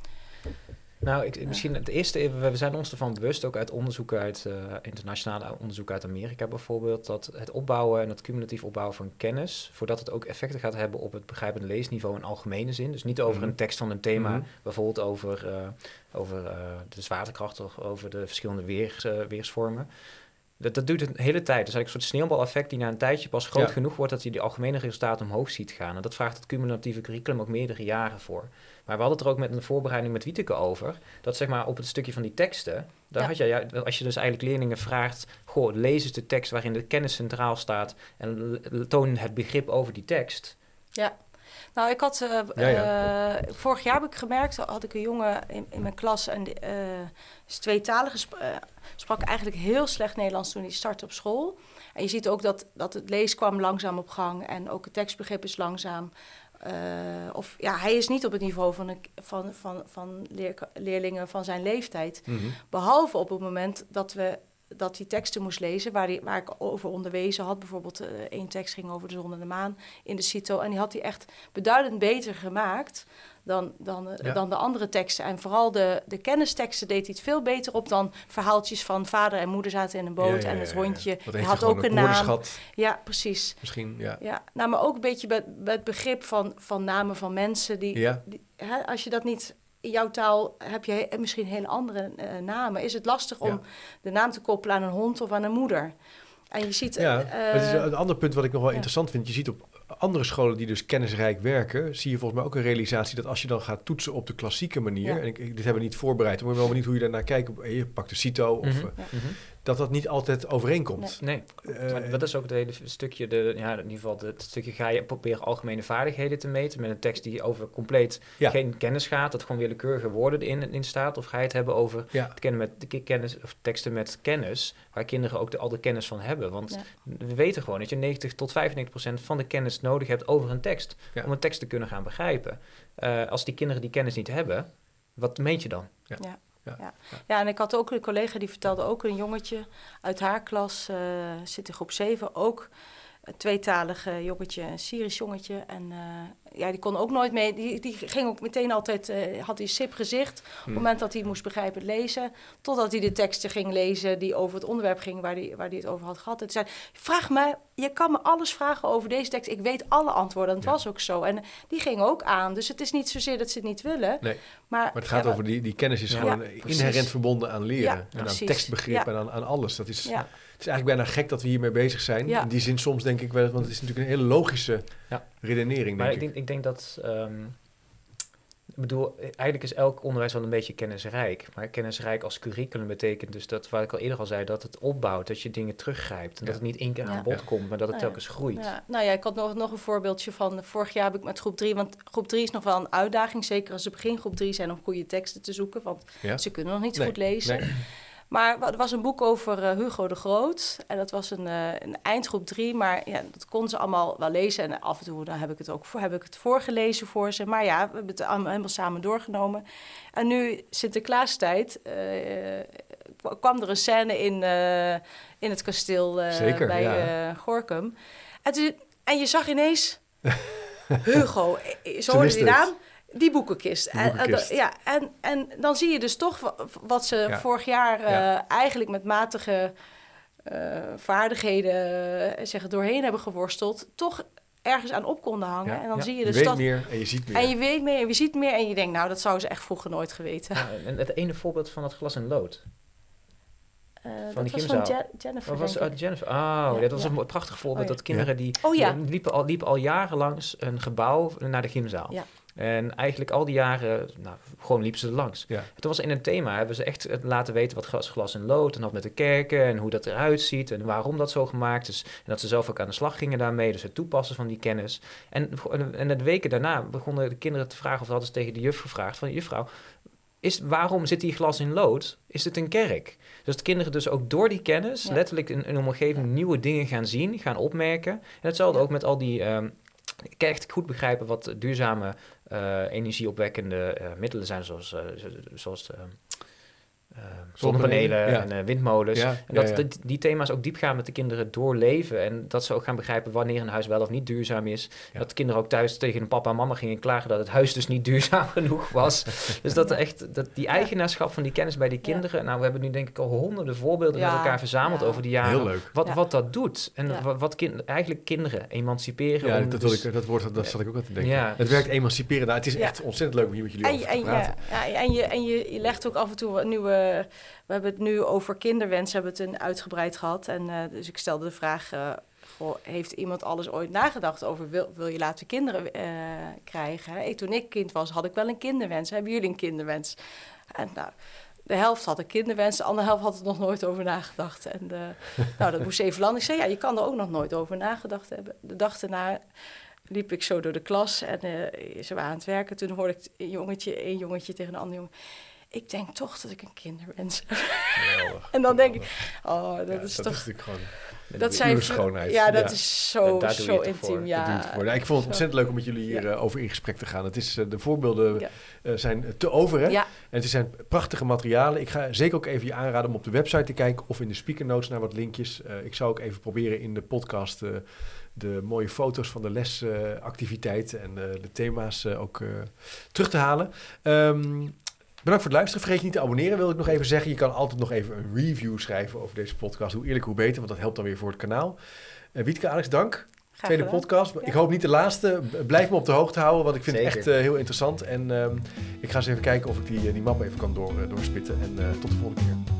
Nou, ik, misschien het eerste, we we zijn ons ervan bewust, ook uit onderzoek uit, eh, internationale onderzoek uit Amerika bijvoorbeeld, dat het opbouwen en het cumulatief opbouwen van kennis, voordat het ook effecten gaat hebben op het begrijpende leesniveau in algemene zin, dus niet over Mhm. een tekst van een thema, Mhm. bijvoorbeeld over, eh, over eh, de zwaartekracht of over de verschillende weers, weersvormen. Dat, dat duurt een hele tijd. Dus eigenlijk een soort sneeuwbaleffect die na een tijdje pas groot Ja. genoeg wordt dat je die algemene resultaten omhoog ziet gaan. En dat vraagt het cumulatieve curriculum ook meerdere jaren voor. Maar we hadden het er ook met een voorbereiding met Wieteke over. Dat zeg maar op het stukje van die teksten, daar Ja. had je, ja, als je dus eigenlijk leerlingen vraagt, goh, lees eens de tekst waarin de kennis centraal staat en toon het begrip over die tekst. Nou, ik had. eh, Ja, ja. eh, vorig jaar heb ik gemerkt, had ik een jongen in, in mijn klas en die eh, is tweetalig, gesp- eh, sprak eigenlijk heel slecht Nederlands toen hij startte op school. En je ziet ook dat, dat het lees kwam langzaam op gang en ook het tekstbegrip is langzaam. of ja, hij is niet op het niveau van, een, van, van, van leer- leerlingen van zijn leeftijd. Behalve op het moment dat we dat hij teksten moest lezen waar, die, waar ik over onderwezen had. Bijvoorbeeld eh, één tekst ging over de zon en de maan in de CITO. En die had hij echt beduidend beter gemaakt dan, dan, eh, Ja. dan de andere teksten. En vooral de, de kennisteksten deed hij het veel beter op dan verhaaltjes van vader en moeder zaten in een boot Ja, ja, en het hondje. Had hij gewoon ook een naam. Ja, precies. Misschien, ja. Ja, nou, maar ook een beetje met, het begrip van, van namen van mensen. Die, Ja. die- hè, als je dat niet in jouw taal heb je misschien hele andere eh, namen. Is het lastig om Ja. de naam te koppelen aan een hond of aan een moeder? En je ziet. Ja, eh, het is een ander punt wat ik nog wel ja. interessant vind. Je ziet op andere scholen die dus kennisrijk werken, zie je volgens mij ook een realisatie dat als je dan gaat toetsen op de klassieke manier, Ja. en ik, ik- dit hebben we niet voorbereid, maar ik ben wel benieuwd hoe je daarnaar kijkt. Op, je pakt de CITO, of, Mhm. eh, Ja. Mhm. Dat dat niet altijd overeenkomt. Nee, Eh, maar dat is ook het hele stukje, de, ja, in ieder geval het stukje ga je proberen algemene vaardigheden te meten met een tekst die over compleet Ja. geen kennis gaat, dat gewoon willekeurige woorden in, in staat, of ga je het hebben over ja. het kennen met de kennis of teksten met kennis, waar kinderen ook de, al de kennis van hebben. Want Ja. we weten gewoon dat je 90 tot 95 procent van de kennis nodig hebt over een tekst Ja. om een tekst te kunnen gaan begrijpen. Eh, als die kinderen die kennis niet hebben, wat meet je dan? Ja. Ja. Ja. Ja. en ik had ook een collega die vertelde ook een jongetje uit haar klas, eh, zit in groep 7, ook een tweetalig eh, jongetje, een Syrisch jongetje. En eh, ja, die kon ook nooit mee, die, die ging ook meteen altijd, eh, had hij sip gezicht op het moment dat hij moest begrijpen lezen, totdat hij de teksten ging lezen die over het onderwerp ging waar hij, waar hij het over had gehad. Toen zei vraag me, je kan me alles vragen over deze tekst, ik weet alle antwoorden. En het Ja. was ook zo. En die ging ook aan, dus het is niet zozeer dat ze het niet willen, Nee. maar... Maar het gaat ja, over die, die kennis is Ja, gewoon inherent verbonden aan leren. En aan tekstbegrip en aan, aan alles. Dat is. Het is eigenlijk bijna gek dat we hiermee bezig zijn. Ja. In die zin soms denk ik wel, want het is natuurlijk een hele logische Ja. redenering, Maar denk ik ik. denk, ik denk dat. ehm, ik bedoel, eigenlijk is elk onderwijs wel een beetje kennisrijk. Maar kennisrijk als curriculum betekent dus dat, waar ik al eerder al zei, dat het opbouwt, dat je dingen teruggrijpt. En Ja. dat het niet één keer Ja. aan bod Ja. komt, maar dat het Nou ja. telkens groeit. Ja, nou ja, ik had nog, nog een voorbeeldje van vorig jaar heb ik met groep 3, want groep 3 is nog wel een uitdaging, zeker als ze begin groep 3 zijn om goede teksten te zoeken, want Ja. ze kunnen nog niet Nee, goed lezen. nee. Maar er was een boek over eh, Hugo de Groot en dat was een, eh, een eindgroep 3, maar ja, dat konden ze allemaal wel lezen en af en toe dan heb ik het ook voor, heb ik het voorgelezen voor ze. Maar ja, we hebben het allemaal helemaal samen doorgenomen. En nu Sinterklaastijd eh, kwa- kwam er een scène in, eh, in het kasteel eh, Zeker, bij ja. eh, Gorkum. En, toen- en je zag ineens Hugo, eh, eh, zo hoorde het. naam, die boekenkist. En- ja, en, en dan zie je dus toch wa- wat ze Ja. vorig jaar eh, Ja. eigenlijk met matige eh, vaardigheden eh, zeg, doorheen hebben geworsteld, toch ergens aan op konden hangen. Ja, En dan ja. zie je je dus weet dat. meer en je ziet meer. En je weet meer en je ziet meer en je denkt, nou, dat zouden ze echt vroeger nooit geweten. Ja, en het ene voorbeeld van het glas en lood. Eh, die dat was van Je- Jennifer. Wat was oh, ik. Jennifer? Oh, Ja, dat was ja. een mooi- prachtig voorbeeld. Oh, ja. Dat kinderen die, Oh ja. die liepen, al, liepen al jaren langs een gebouw naar de gymzaal. En eigenlijk al die jaren, nou, gewoon liepen ze er langs. Ja. Toen was in een thema, hebben ze echt het laten weten wat glas, glas en lood en dat met de kerken en hoe dat eruit ziet en waarom dat zo gemaakt is. En dat ze zelf ook aan de slag gingen daarmee, dus het toepassen van die kennis. En, en de weken daarna begonnen de kinderen te vragen, of hadden ze tegen de juf gevraagd van, juffrouw, is, waarom zit die glas in lood? Is het een kerk? Dus de kinderen dus ook door die kennis Ja. letterlijk in, in een omgeving nieuwe dingen gaan zien, gaan opmerken. En hetzelfde Ja. ook met al die... ehm, echt goed begrijpen wat duurzame eh, energieopwekkende eh, middelen zijn, zoals, eh, zo- zoals ehm, zonnepanelen ja. en eh, windmolens. Ja, En dat ja, ja. Die, die thema's ook diep gaan met de kinderen doorleven. En dat ze ook gaan begrijpen wanneer een huis wel of niet duurzaam is. Ja. Dat de kinderen ook thuis tegen hun papa en mama gingen klagen dat het huis dus niet duurzaam genoeg was. dus dat er echt dat die eigenaarschap van die kennis bij die kinderen. Nou, we hebben nu denk ik al honderden voorbeelden Ja, met elkaar verzameld ja. over die jaren. Heel leuk. Wat, Ja. wat dat doet. En Ja. wat, wat kind, eigenlijk kinderen emanciperen. Ja, dat, dus- wil ik, dat woord, dat zat ik ook aan te denken. Ja, het dus- werkt emanciperen. Nou, het is Ja. echt ontzettend leuk om hier met jullie En, over te en, praten. ja, ja, en, je, en je, je legt ook af en toe wat nieuwe... We hebben het nu over kinderwens, hebben het een uitgebreid gehad. En eh, dus ik stelde de vraag... eh, goh, heeft iemand alles ooit nagedacht over... wil, wil je later kinderen eh, krijgen? Hey, toen ik kind was, had ik wel een kinderwens. Hebben jullie een kinderwens? En nou... De helft had een kinderwens, de andere helft had er nog nooit over nagedacht. En eh, nou, dat moest even landen. Ik zei, ja, je kan er ook nog nooit over nagedacht hebben. De dag daarna liep ik zo door de klas en eh, ze waren aan het werken. Toen hoorde ik een jongetje, een jongetje tegen een ander jongen. Ik denk toch dat ik een kinderwens heb. Geweldig. En dan denk ik, oh, dat Ja, is dat toch... is natuurlijk gewoon... dat zijn schoonheid. Ja, dat Ja. is zo, zo intiem. Ja, het. Nou, ik vond het Zo. ontzettend leuk om met jullie hier Ja. eh, over in gesprek te gaan. Het is, eh, de voorbeelden eh, zijn te over, hè? Ja, En het zijn prachtige materialen. Ik ga zeker ook even je aanraden om op de website te kijken of in de speaker notes naar wat linkjes. Ik zou ook even proberen in de podcast de mooie foto's van de lesactiviteiten en de thema's ook terug te halen. Ehm, bedankt voor het luisteren. Vergeet je niet te abonneren, wil ik nog even zeggen. Je kan altijd nog even een review schrijven over deze podcast. Hoe eerlijk, hoe beter, want dat helpt dan weer voor het kanaal. Eh Wietke, Alex, dank. graag Tweede gedaan. podcast. Ja. Ik hoop niet de laatste. Blijf me op de hoogte houden, want ik vind het echt eh, heel interessant. En ehm, ik ga eens even kijken of ik die, eh, die map even kan door, doorspitten. En eh, tot de volgende keer.